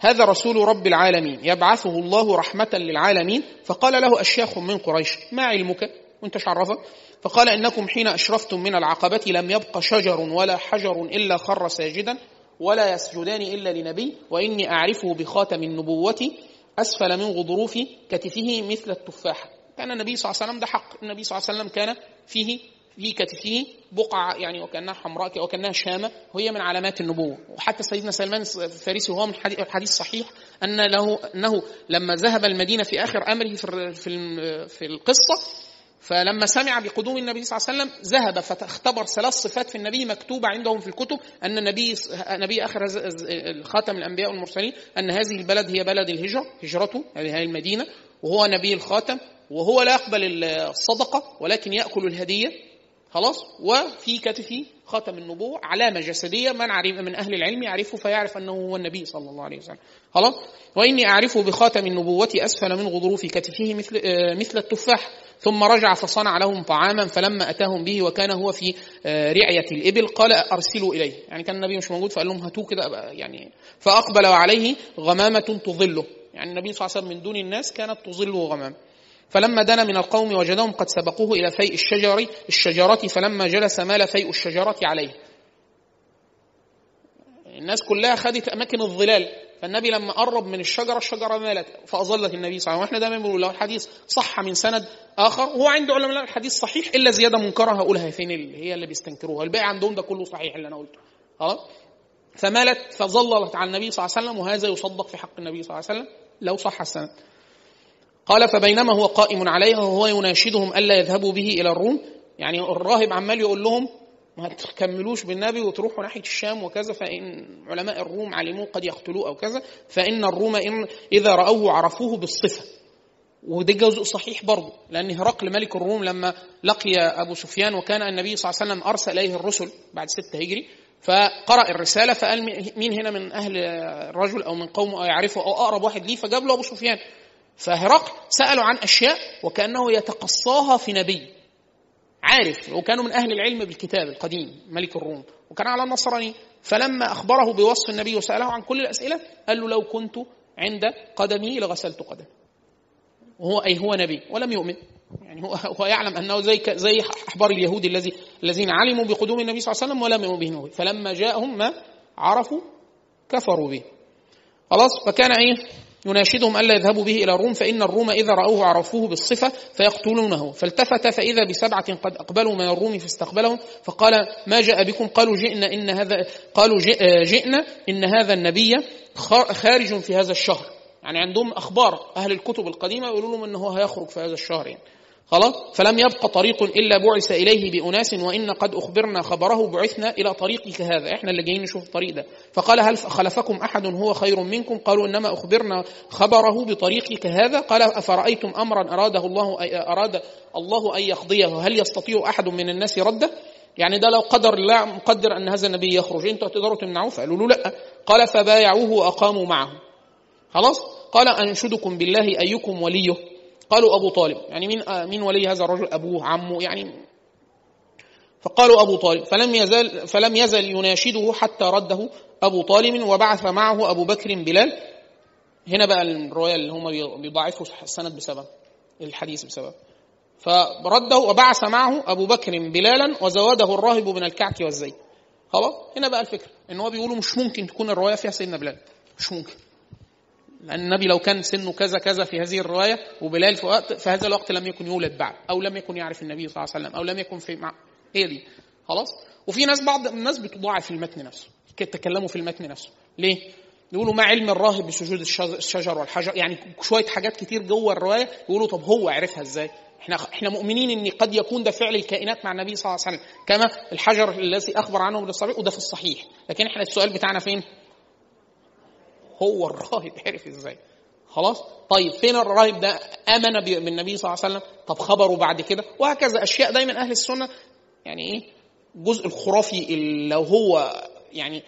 هذا رسول رب العالمين. يبعثه الله رحمة للعالمين. فقال له أشياخ من قريش. ما علمك؟ وانت عرفك فقال إنكم حين أشرفتم من العقبة لم يبق شجر ولا حجر إلا خر ساجدا ولا يسجدان إلا لنبي وإني أعرفه بخاتم النبوة أسفل من غضروف كتفه مثل التفاحة كان النبي صلى الله عليه وسلم ده حق. النبي صلى الله عليه وسلم كان فيه في كتفه بقعة يعني وكأنها حمراء وكأنها شامة وهي من علامات النبوة. وحتى سيدنا سلمان الفارسي وهو من الحديث صحيح أن له أنه لما ذهب المدينة في آخر أمره في في القصة فلما سمع بقدوم النبي صلى الله عليه وسلم ذهب فاختبر ثلاث صفات في النبي مكتوبة عندهم في الكتب أن النبي نبي آخر خاتم الأنبياء والمرسلين أن هذه البلد هي بلد الهجرة هجرته هذه المدينة وهو نبي الخاتم وهو لا يقبل الصدقة ولكن يأكل الهدية خلاص؟ وفي كتفه خاتم النبوة علامة جسدية من عرف من أهل العلم يعرفه فيعرف أنه هو النبي صلى الله عليه وسلم. خلاص؟ وإني أعرفه بخاتم النبوة أسفل من غضروف كتفه مثل مثل التفاح. ثم رجع فصنع لهم طعاما فلما أتاهم به وكان هو في آه، رعية الإبل قال أرسلوا إليه. يعني كان النبي مش موجود فقال لهم هاتوه كده يعني فأقبل عليه غمامة تظله. يعني النبي صلى الله عليه وسلم من دون الناس كانت تظله غمامة فلما دنا من القوم وجدهم قد سبقوه إلى فيء الشجر الشجرة فلما جلس مال فيء الشجرة عليه. الناس كلها خدت أماكن الظلال. فالنبي لما قرب من الشجرة الشجرة مالت فأظلت النبي صلى الله عليه وسلم. وإحنا دايما بنقول لو الحديث صح من سند آخر. هو عند علماء الحديث صحيح إلا زيادة منكرة. هقولها فين اللي هي اللي بيستنكروها. الباقي عندهم ده كله صحيح اللي أنا قلته. خلاص؟ فمالت فظللت على النبي صلى الله عليه وسلم وهذا يصدق في حق النبي صلى الله عليه وسلم لو صح السند. قال فبينما هو قائم عليها وهو يناشدهم ألا يذهبوا به إلى الروم. يعني الراهب عمال يقول لهم ما تكملوش بالنبي وتروحوا ناحية الشام وكذا فإن علماء الروم علموه قد يقتلوه أو كذا فإن الروم إن إذا رأوه عرفوه بالصفة. وده جزء صحيح برضه لأن هرقل ملك الروم لما لقي أبو سفيان وكان النبي صلى الله عليه وسلم أرسل إليه الرسل بعد ستة هجري فقرأ الرسالة فقال مين هنا من أهل الرجل أو من قومه أو يعرفه أو أقرب واحد ليه؟ فجاب له أبو سفيان. فهرقل سألوا عن أشياء وكأنه يتقصاها في نبي. عارف وكانوا من أهل العلم بالكتاب القديم ملك الروم وكان على النصراني فلما أخبره بوصف النبي وسأله عن كل الأسئلة قال له لو كنت عند قدمي لغسلت قدمي. وهو أي هو نبي ولم يؤمن. يعني هو هو يعلم أنه زي زي أحبار اليهود الذي الذين علموا بقدوم النبي صلى الله عليه وسلم ولم يؤمنوا به. فلما جاءهم ما عرفوا كفروا به. خلاص؟ فكان إيه؟ يناشدهم ألا يذهبوا به إلى الروم فإن الروم إذا رأوه عرفوه بالصفة فيقتلونه. فالتفت فإذا بسبعة قد أقبلوا من الروم فاستقبلهم فقال ما جاء بكم؟ قالوا جئنا إن هذا قالوا جئنا إن هذا النبي خارج في هذا الشهر. يعني عندهم أخبار أهل الكتب القديمة يقولوا لهم أنه هيخرج في هذا الشهر يعني. خلاص؟ فلم يبق طريق إلا بعث إليه بأناس وإن قد أخبرنا خبره بعثنا إلى طريقك هذا. إحنا اللي جايين نشوف الطريق ده. فقال هل خلفكم أحد هو خير منكم؟ قالوا إنما أخبرنا خبره بطريقك هذا. قال أفرأيتم أمرا أراده الله أراد الله أن يقضيه؟ هل يستطيع أحد من الناس رده؟ يعني ده لو قدر الله مقدر أن هذا النبي يخرج. أنتوا تقدروا تمنعوه؟ فقالوا له لا. قال فبايعوه وأقاموا معه. خلاص؟ قال أنشدكم بالله أيكم وليه؟ قالوا أبو طالب. يعني مين مين ولي هذا الرجل أبوه عمه يعني. فقالوا أبو طالب فلم يزل فلم يزل يناشده حتى رده أبو طالب وبعث معه أبو بكر بلال. هنا بقى الرواية اللي هم بيضاعفوا السند بسبب الحديث بسبب. فرده وبعث معه أبو بكر بلالا وزواده الراهب من الكعك والزيت. خلاص؟ هنا بقى الفكرة إن هو بيقولوا مش ممكن تكون الرواية فيها سيدنا بلال. مش ممكن. لأن النبي لو كان سنه كذا كذا في هذه الرواية وبلال في, وقت في هذا الوقت لم يكن يولد بعد أو لم يكن يعرف النبي صلى الله عليه وسلم أو لم يكن في مع هي دي خلاص وفي ناس بعض الناس بتضاعف المتن نفسه تكلموا في المتن نفسه ليه؟ يقولوا ما علم الراهب بسجود الشجر والحجر يعني شوية حاجات كتير جوه الرواية يقولوا طب هو عرفها إزاي؟ إحنا إحنا مؤمنين إن قد يكون ده فعل الكائنات مع النبي صلى الله عليه وسلم كما الحجر الذي أخبر عنه بالصحيح وده في الصحيح لكن إحنا السؤال بتاعنا فين؟ هو الراهب. عرف إزاي؟ خلاص؟ طيب فين الراهب ده؟ آمن بالنبي صلى الله عليه وسلم. طب خبره بعد كده؟ وهكذا أشياء دايما أهل السنة. يعني إيه؟ الجزء الخرافي اللي لو هو يعني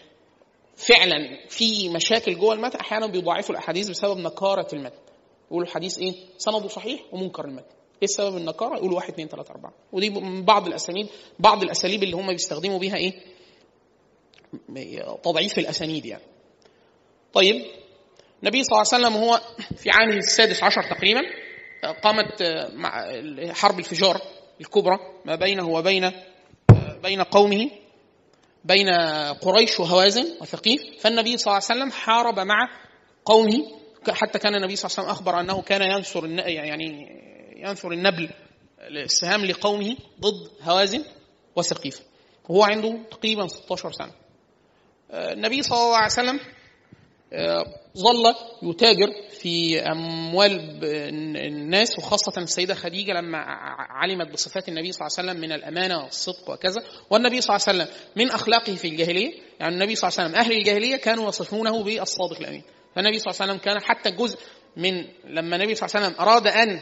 فعلا في مشاكل جوه المتن أحيانا بيضاعفوا الأحاديث بسبب نكاره المتن. يقولوا الحديث إيه؟ سنده صحيح ومنكر المتن. إيه السبب النكاره يقولوا واحد اثنين ثلاثة أربعة. ودي من بعض الاسانيد بعض الأساليب اللي هم بيستخدموا بيها إيه؟ تضعيف الأسانيد يعني. طيب النبي صلى الله عليه وسلم هو في عامه السادس عشر تقريبا قامت مع حرب الفجار الكبرى ما بينه وبين بين قومه بين قريش وهوازن وثقيف. فالنبي صلى الله عليه وسلم حارب مع قومه حتى كان النبي صلى الله عليه وسلم أخبر أنه كان ينصر يعني ينثر النبل السهام لقومه ضد هوازن وسقيف وهو عنده تقريبا 16 سنة. النبي صلى الله عليه وسلم ظل يتاجر في أموال الناس وخاصة السيدة خديجة لما علمت بصفات النبي صلى الله عليه وسلم من الأمانة والصدق وكذا. والنبي صلى الله عليه وسلم من أخلاقه في الجاهلية يعني النبي صلى الله عليه وسلم أهل الجاهلية كانوا يصفونه بالصادق الأمين. فالنبي صلى الله عليه وسلم كان حتى جزء من لما النبي صلى الله عليه وسلم أراد أن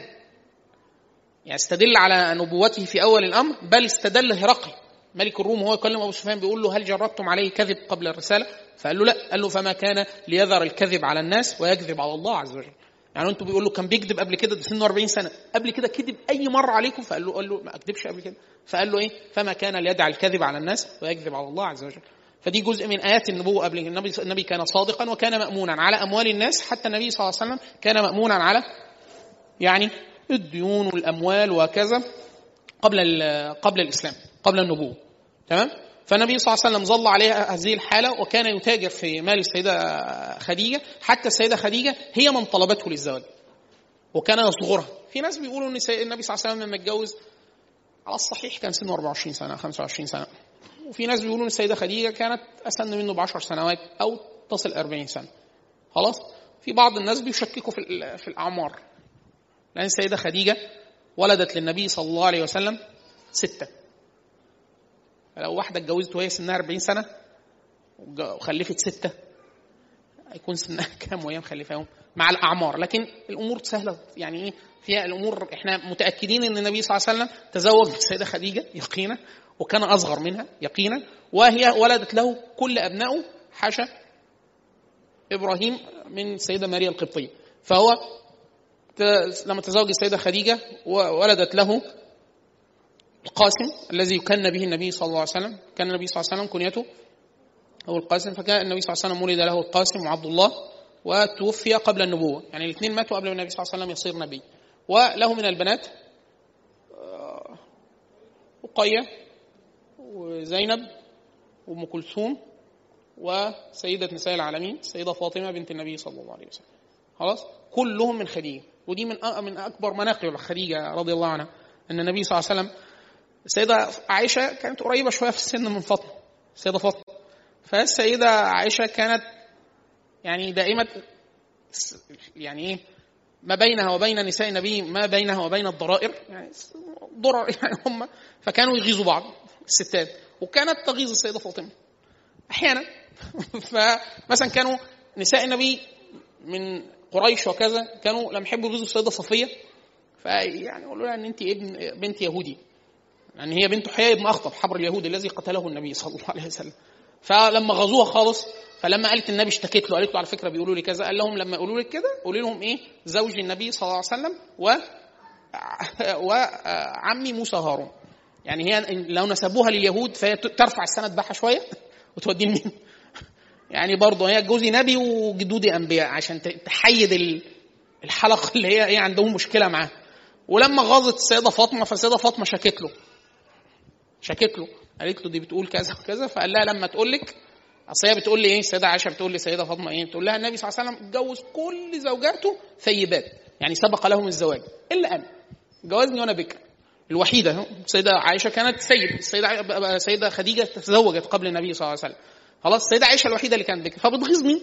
يستدل على نبوته في أول الأمر بل استدل هرقل. ملك الروم وهو يكلم أبو سفيان بيقول له هل جربتم عليه كذب قبل الرسالة؟ فقال له لا. قال له فما كان ليذر الكذب على الناس ويكذب على الله عز وجل. يعني أنتوا بيقول له كان بيكذب قبل كده ده سنه 40 سنة، قبل كده كذب أي مرة عليكم؟ فقال له قال له ما أكذبش قبل كده، فقال له إيه؟ فما كان ليدع الكذب على الناس ويكذب على الله عز وجل. فدي جزء من آيات النبوة قبل النبي النبي كان صادقا وكان مامونا على أموال الناس. حتى النبي صلى الله عليه وسلم كان مامونا على يعني الديون والأموال وكذا قبل قبل الإسلام قبل النبوة. تمام؟ فالنبي صلى الله عليه وسلم ظل عليها هذه الحالة وكان يتاجر في مال السيدة خديجة. حتى السيدة خديجة هي من طلبته للزواج وكان يصغرها. في ناس بيقولوا إن النبي صلى الله عليه وسلم لما اتجوز على الصحيح كان سنه 24 سنة 25 سنة. وفي ناس بيقولوا إن السيدة خديجة كانت أسن منه ب 10 سنوات أو تصل 40 سنة. خلاص؟ في بعض الناس بيشككوا في في الأعمار. لأن السيدة خديجة ولدت للنبي صلى الله عليه وسلم ستة. لو واحدة اتجوزت وهي سنها 40 سنة وخلفت ستة هيكون سنها كام وهي مخلفاهم مع الأعمار. لكن الأمور سهلة. يعني إيه؟ فيها الأمور إحنا متأكدين إن النبي صلى الله عليه وسلم تزوج السيدة خديجة يقينا وكان أصغر منها يقينا وهي ولدت له كل أبنائه حاشا إبراهيم من السيده ماريا القبطية. فهو لما تزوج السيدة خديجة ولدت له القاسم الذي يكن به النبي صلى الله عليه وسلم كان النبي صلى الله عليه وسلم كنيته هو القاسم فكان النبي صلى الله عليه وسلم ولد له القاسم وعبد الله وتوفي قبل النبوة. يعني الاثنين ماتوا قبل النبي صلى الله عليه وسلم يصير نبي. وله من البنات رقية وزينب وأم كلثوم وسيدة نساء العالمين السيدة فاطمة بنت النبي صلى الله عليه وسلم. خلاص؟ كلهم من خديجة. ودي من من أكبر مناقب خديجة رضي الله عنها أن النبي صلى الله عليه وسلم السيدة عائشة كانت قريبة شوية في السن من فاطمة السيدة فاطمة. فالسيدة عائشة كانت يعني دائمة يعني إيه؟ ما بينها وبين نساء النبي ما بينها وبين الضرائر يعني ضرر يعني هم فكانوا يغيظوا بعض الستات. وكانت تغيظ السيدة فاطمة أحيانا. فمثلا كانوا نساء النبي من قريش وكذا كانوا لما يحبوا يغيظوا السيدة صفية. فيعني يقولوا لها إن انت ابن بنت يهودي. يعني هي بنت حيي بن أخطب حبر اليهود الذي قتله النبي صلى الله عليه وسلم. فلما غزوها خالص فلما قالت النبي اشتكت له قالت له على فكرة بيقولوا لي كذا قال لهم لما يقولوا لك كده قولي لهم إيه؟ زوج النبي صلى الله عليه وسلم و وعمي موسى هارون. يعني هي لو نسبوها لليهود فهي ترفع السند بتاعها شوية وتوديه لمين؟ يعني برضه هي جوزي نبي وجدودي أنبياء عشان تحيد الحلقة اللي هي إيه عندهم مشكلة معاه. ولما غاظت السيدة فاطمة فالسيدة فاطمة شكت له. شكت له. قالت له دي بتقول كذا وكذا. فقال لها لما تقول لك أصل هي بتقول لي إيه؟ السيدة عائشة بتقول لي السيده فاطمة إيه؟ بتقول لها النبي صلى الله عليه وسلم اتجوز كل زوجاته ثيبات يعني سبق لهم الزواج إلا أنا. جوزني وأنا بكر. الوحيدة السيدة عائشة كانت سيد السيدة السيدة خديجة تزوجت قبل النبي صلى الله عليه وسلم. خلاص السيدة عائشة الوحيدة اللي كانت بكر. فبتغيظ مين؟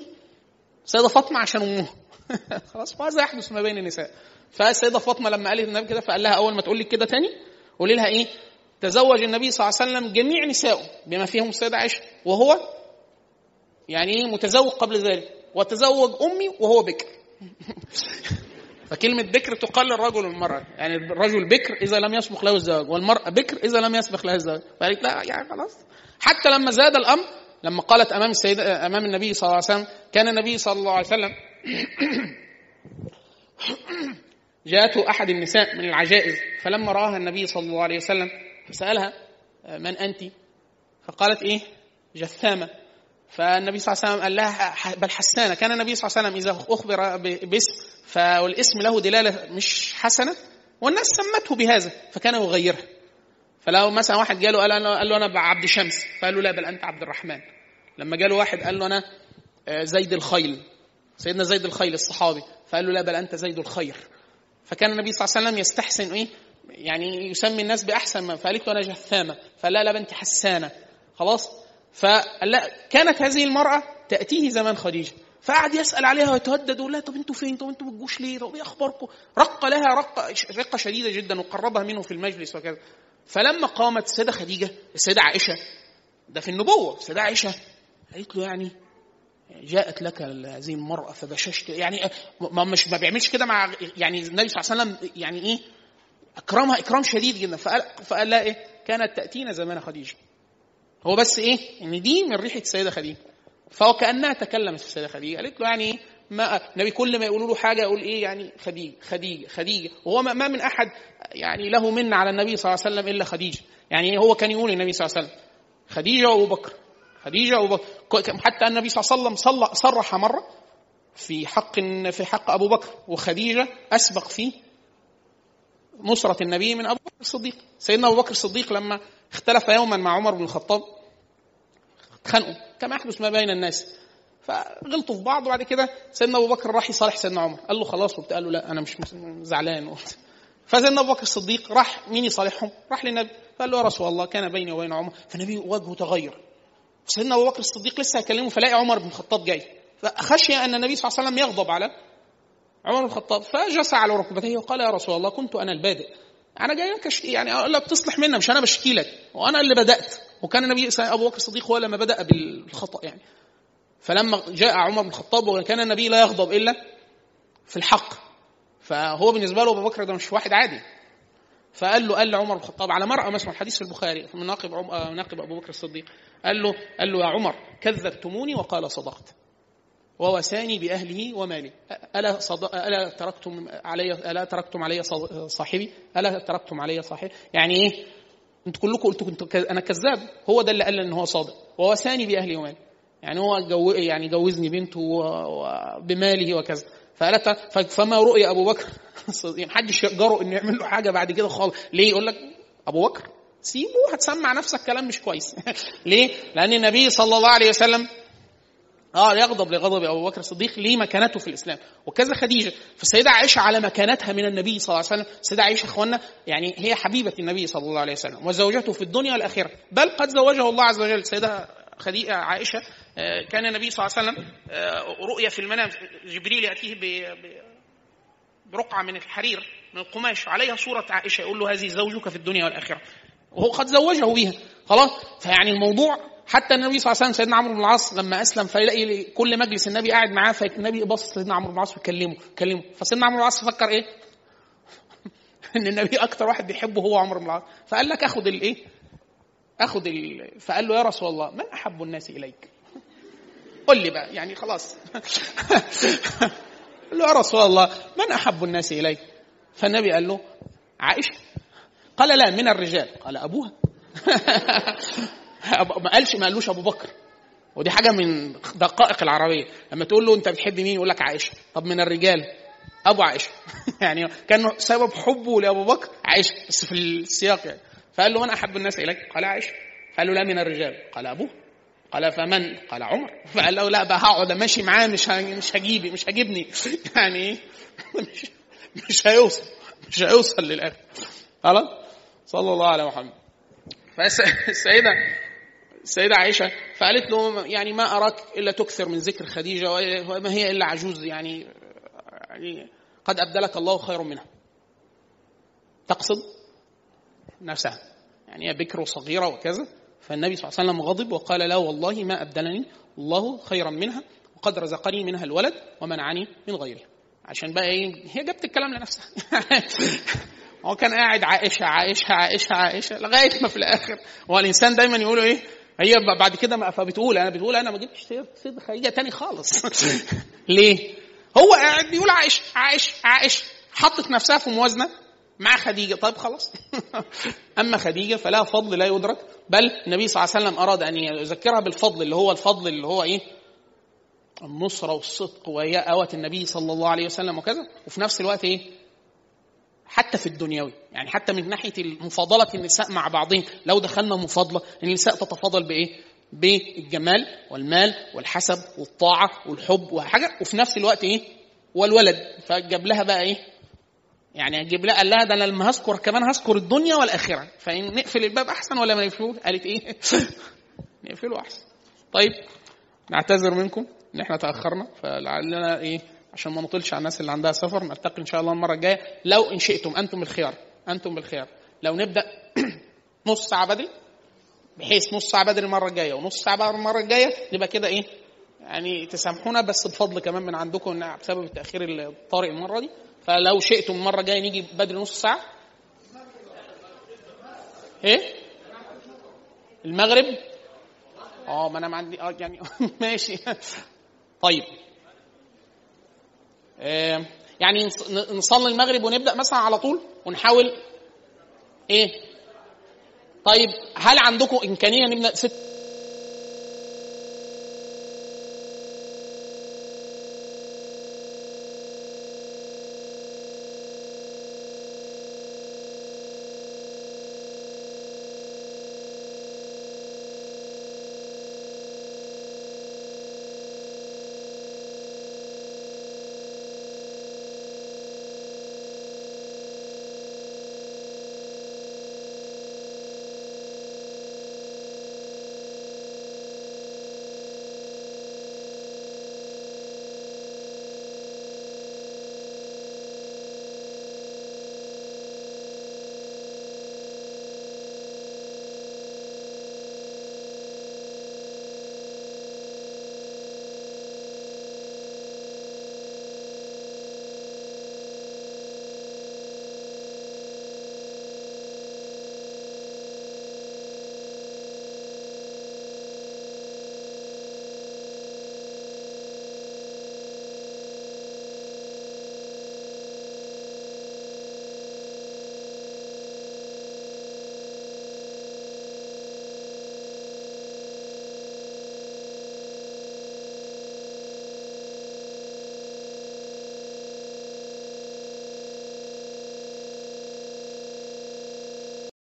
السيدة فاطمة عشان امها خلاص ماذا يحدث ما بين النساء. فالسيدة فاطمة لما قالت النبي كده فقال لها أول ما تقول لك كده تاني قولي لها إيه؟ تزوج النبي صلى الله عليه وسلم جميع نسائه بما فيهم السيدة عائشة وهو يعني إيه متزوج قبل ذلك وتزوج أمي وهو بكر. فكلمة بكر تقال للرجل والمرأة يعني الرجل بكر إذا لم يسبق له الزواج والمرأة بكر إذا لم يسبق لها الزواج. فقالت لا يعني خلاص. حتى لما زاد الأمر لما قالت أمام السيدة أمام النبي صلى الله عليه وسلم كان النبي صلى الله عليه وسلم جاءته أحد النساء من العجائز فلما رآها النبي صلى الله عليه وسلم فسألها من أنت؟ فقالت إيه؟ جثامة. فالنبي صلى الله عليه وسلم قال لها بل حسانة. كان النبي صلى الله عليه وسلم إذا أخبر باسم فالاسم له دلالة مش حسنة والناس سمته بهذا فكان يغيرها. فلو مثلا واحد جاله قال له قال له أنا عبد شمس فقال له لا بل أنت عبد الرحمن. لما جاله واحد قال له أنا آه، زيد الخيل سيدنا زيد الخيل الصحابي فقال له لا بل أنت زيد الخير. فكان النبي صلى الله عليه وسلم يستحسن إيه؟ يعني يسمي الناس بأحسن ما فقالت له أنا جثامة فلا لا بنت حسانة خلاص فلا كانت هذه المرأة تأتيه زمان خديجة فقعد يسأل عليها ويتهدد ويقول لها طب أنتوا فين؟ طب أنتوا ما بتجوش ليه؟ طب إيه أخباركم؟ رق لها رقه رقة شديدة جدا وقربها منه في المجلس وكذا. فلما قامت السيدة خديجة السيدة عائشة ده في النبوة السيدة عائشة قالت له يعني جاءت لك هذه المرأة فبششت يعني ما مش ما بيعملش كده مع يعني النبي صلى الله عليه وسلم يعني إيه اكرمها إكرام شديد جدا. فقال فقال لها إيه؟ كانت تأتينا زمان خديجة. هو بس إيه؟ إن دي من ريحة السيدة خديجة. فهو كأنها تكلمت في السيدة خديجة. قالت له يعني إيه؟ ما النبي كل ما يقولوا له حاجة يقول إيه يعني؟ خديجة خديجة خديجة. وهو ما من أحد يعني له من على النبي صلى الله عليه وسلم إلا خديجة. يعني هو كان يقول النبي صلى الله عليه وسلم خديجة وأبو بكر خديجة وأبو بكر. حتى النبي صلى الله عليه وسلم صرح مرة في حق في حق أبو بكر. وخديجة أسبق في نصرة النبي من أبو بكر الصديق. سيدنا أبو بكر الصديق لما اختلف يوما مع عمر بن الخطاب اتخانقوا كما يحدث ما بين الناس. فغلطوا في بعض وبعد كده سيدنا أبو بكر راح يصالح سيدنا عمر. قال له خلاص وبتاع قال له لا أنا مش زعلان. فسيدنا أبو بكر الصديق راح مين يصالحهم؟ راح للنبي. قال له يا رسول الله كان بيني وبين عمر. فالنبي وجهه تغير. سيدنا أبو بكر الصديق لسه هيكلمه فلاقي عمر بن الخطاب جاي. فخشي أن النبي صلى الله عليه وسلم يغضب على عمر بن الخطاب فجلس على ركبتيه وقال يا رسول الله كنت أنا البادئ. أنا جاي لك يعني أقول لك تصلح منا مش أنا بشكي لك. وأنا اللي بدأت. وكان النبي أبو بكر الصديق هو لما بدأ بالخطأ يعني. فلما جاء عمر بن الخطاب وكان النبي لا يغضب إلا في الحق. فهو بالنسبة له أبو بكر ده مش واحد عادي. فقال له قال لعمر بن الخطاب على مرأة مثلا الحديث في البخاري من ناقب مناقب أبو بكر الصديق. قال له قال له يا عمر كذبتموني وقال صدقت. ووساني بأهله ومالي ألا صد... ألا تركتم علي ألا تركتم علي صاحبي؟ ألا تركتم علي صاحبي؟ يعني إيه؟ أنتوا كلكم قلتوا كنت أنا كذاب. هو ده اللي قال إن هو صادق. ووساني باهلي ومالي يعني هو جو يعني جوزني بنته بماله وكذا. فقالت فما رؤي أبو بكر؟ يعني محدش يقدروا انه يعمل له حاجة بعد كده خالص. ليه يقول لك أبو بكر؟ سيبه هتسمع نفسك كلام مش كويس. ليه؟ لأن النبي صلى الله عليه وسلم آه يغضب لغضب ابو بكر الصديق ليه مكانته في الاسلام. وكذا خديجة فالسيدة عائشة على مكانتها من النبي صلى الله عليه وسلم. السيدة عائشة اخوانا يعني هي حبيبة النبي صلى الله عليه وسلم وزوجته في الدنيا والآخرة. بل قد زوجه الله عز وجل. السيدة خديجة عائشة آه، كان النبي صلى الله عليه وسلم آه، رؤيا في المنام جبريل يأتيه برقعة من الحرير من القماش عليها صورة عائشة يقول له هذه زوجك في الدنيا والآخرة. وهو قد زوجه بها. خلاص؟ فيعني الموضوع حتى النبي صلى الله عليه وسلم سيدنا عمرو بن العاص لما أسلم فيلاقي كل مجلس النبي قاعد معاه فالنبي بص سيدنا عمرو بن العاص ويكلمه كلمه فسيدنا عمرو بن العاص فكر إيه؟ إن النبي أكتر واحد بيحبه هو عمرو بن العاص فقال لك اخد الايه؟ اخد ال... فقال له يا رسول الله من أحب الناس إليك؟ قل لي بقى يعني خلاص قال له يا رسول الله من أحب الناس إليك؟ فالنبي قال له عائشة قال لا من الرجال قال أبوها ما قالش ما قالوش أبو بكر. ودي حاجة من دقائق العربية. لما تقول له أنت بتحب مين؟ يقول لك عائشة. طب من الرجال؟ أبو عائشة. يعني كان سبب حبه لأبو بكر عائشة بس في السياق يعني. فقال له من أحب الناس إليك؟ قال عائشة. قال له لا من الرجال. قال أبوه. قال فمن؟ قال عمر. فقال له لا بقى هقعد ماشي معاه مش مش هجيبي مش هجيبني. يعني إيه؟ مش مش هيوصل. مش هيوصل للآخر. خلاص؟ صلى الله على محمد. فالسيده السيدة عائشة فقالت له يعني ما أراك إلا تكثر من ذكر خديجة وما هي إلا عجوز يعني يعني قد أبدلك الله خير منها. تقصد؟ نفسها. يعني هي بكر وصغيرة وكذا فالنبي صلى الله عليه وسلم غضب وقال لا والله ما أبدلني الله خيرا منها وقد رزقني منها الولد ومنعني من غيره. عشان بقى إيه؟ هي جابت الكلام لنفسها. هو كان قاعد عائشة عائشة عائشة عائشة لغاية ما في الآخر. هو الإنسان دايما يقولوا إيه؟ هي بعد كده فبتقول أنا بتقول أنا ما جبتش سيد خديجه تاني خالص. ليه؟ هو قاعد بيقول عائشه عائشه عائشه حطت نفسها في موازنة مع خديجة. طيب خلاص. أما خديجة فلها فضل لا يدرك بل النبي صلى الله عليه وسلم أراد أن يذكرها بالفضل اللي هو الفضل اللي هو إيه؟ النصرة والصدق وهي أوت النبي صلى الله عليه وسلم وكذا. وفي نفس الوقت إيه؟ حتى في الدنيوي. يعني حتى من ناحية مفاضلة النساء مع بعضهم. لو دخلنا مفاضلة النساء تتفاضل بإيه؟ بالجمال والمال والحسب والطاعة والحب وحاجة. وفي نفس الوقت إيه؟ والولد. فجاب لها بقى إيه؟ يعني أجيب لها قال لها ده أنا لما هذكر كمان هذكر الدنيا والآخرة. فإن نقفل الباب أحسن ولا ما نقفلوش؟ قالت إيه؟ نقفله أحسن. طيب نعتذر منكم. ان إحنا تأخرنا فلعلنا إيه؟ عشان ما نطلش على الناس اللي عندها سفر نلتقي إن شاء الله المرة الجاية. لو إن شئتم أنتم بالخيار أنتم بالخيار. لو نبدأ نص ساعة بدري بحيث نص ساعة بدري المرة الجاية ونص ساعة بدري المرة الجاية نبقى كده إيه؟ يعني تسامحونا بس بفضل كمان من عندكم ان بسبب التأخير الطارئ المرة دي. فلو شئتم المرة الجاية نيجي بدري نص ساعة. إيه؟ المغرب؟ آه ما أنا ما عندي آه يعني ماشي. طيب. يعني نصلي المغرب ونبدأ مثلا على طول ونحاول إيه؟ طيب هل عندكم إمكانية نبدأ ست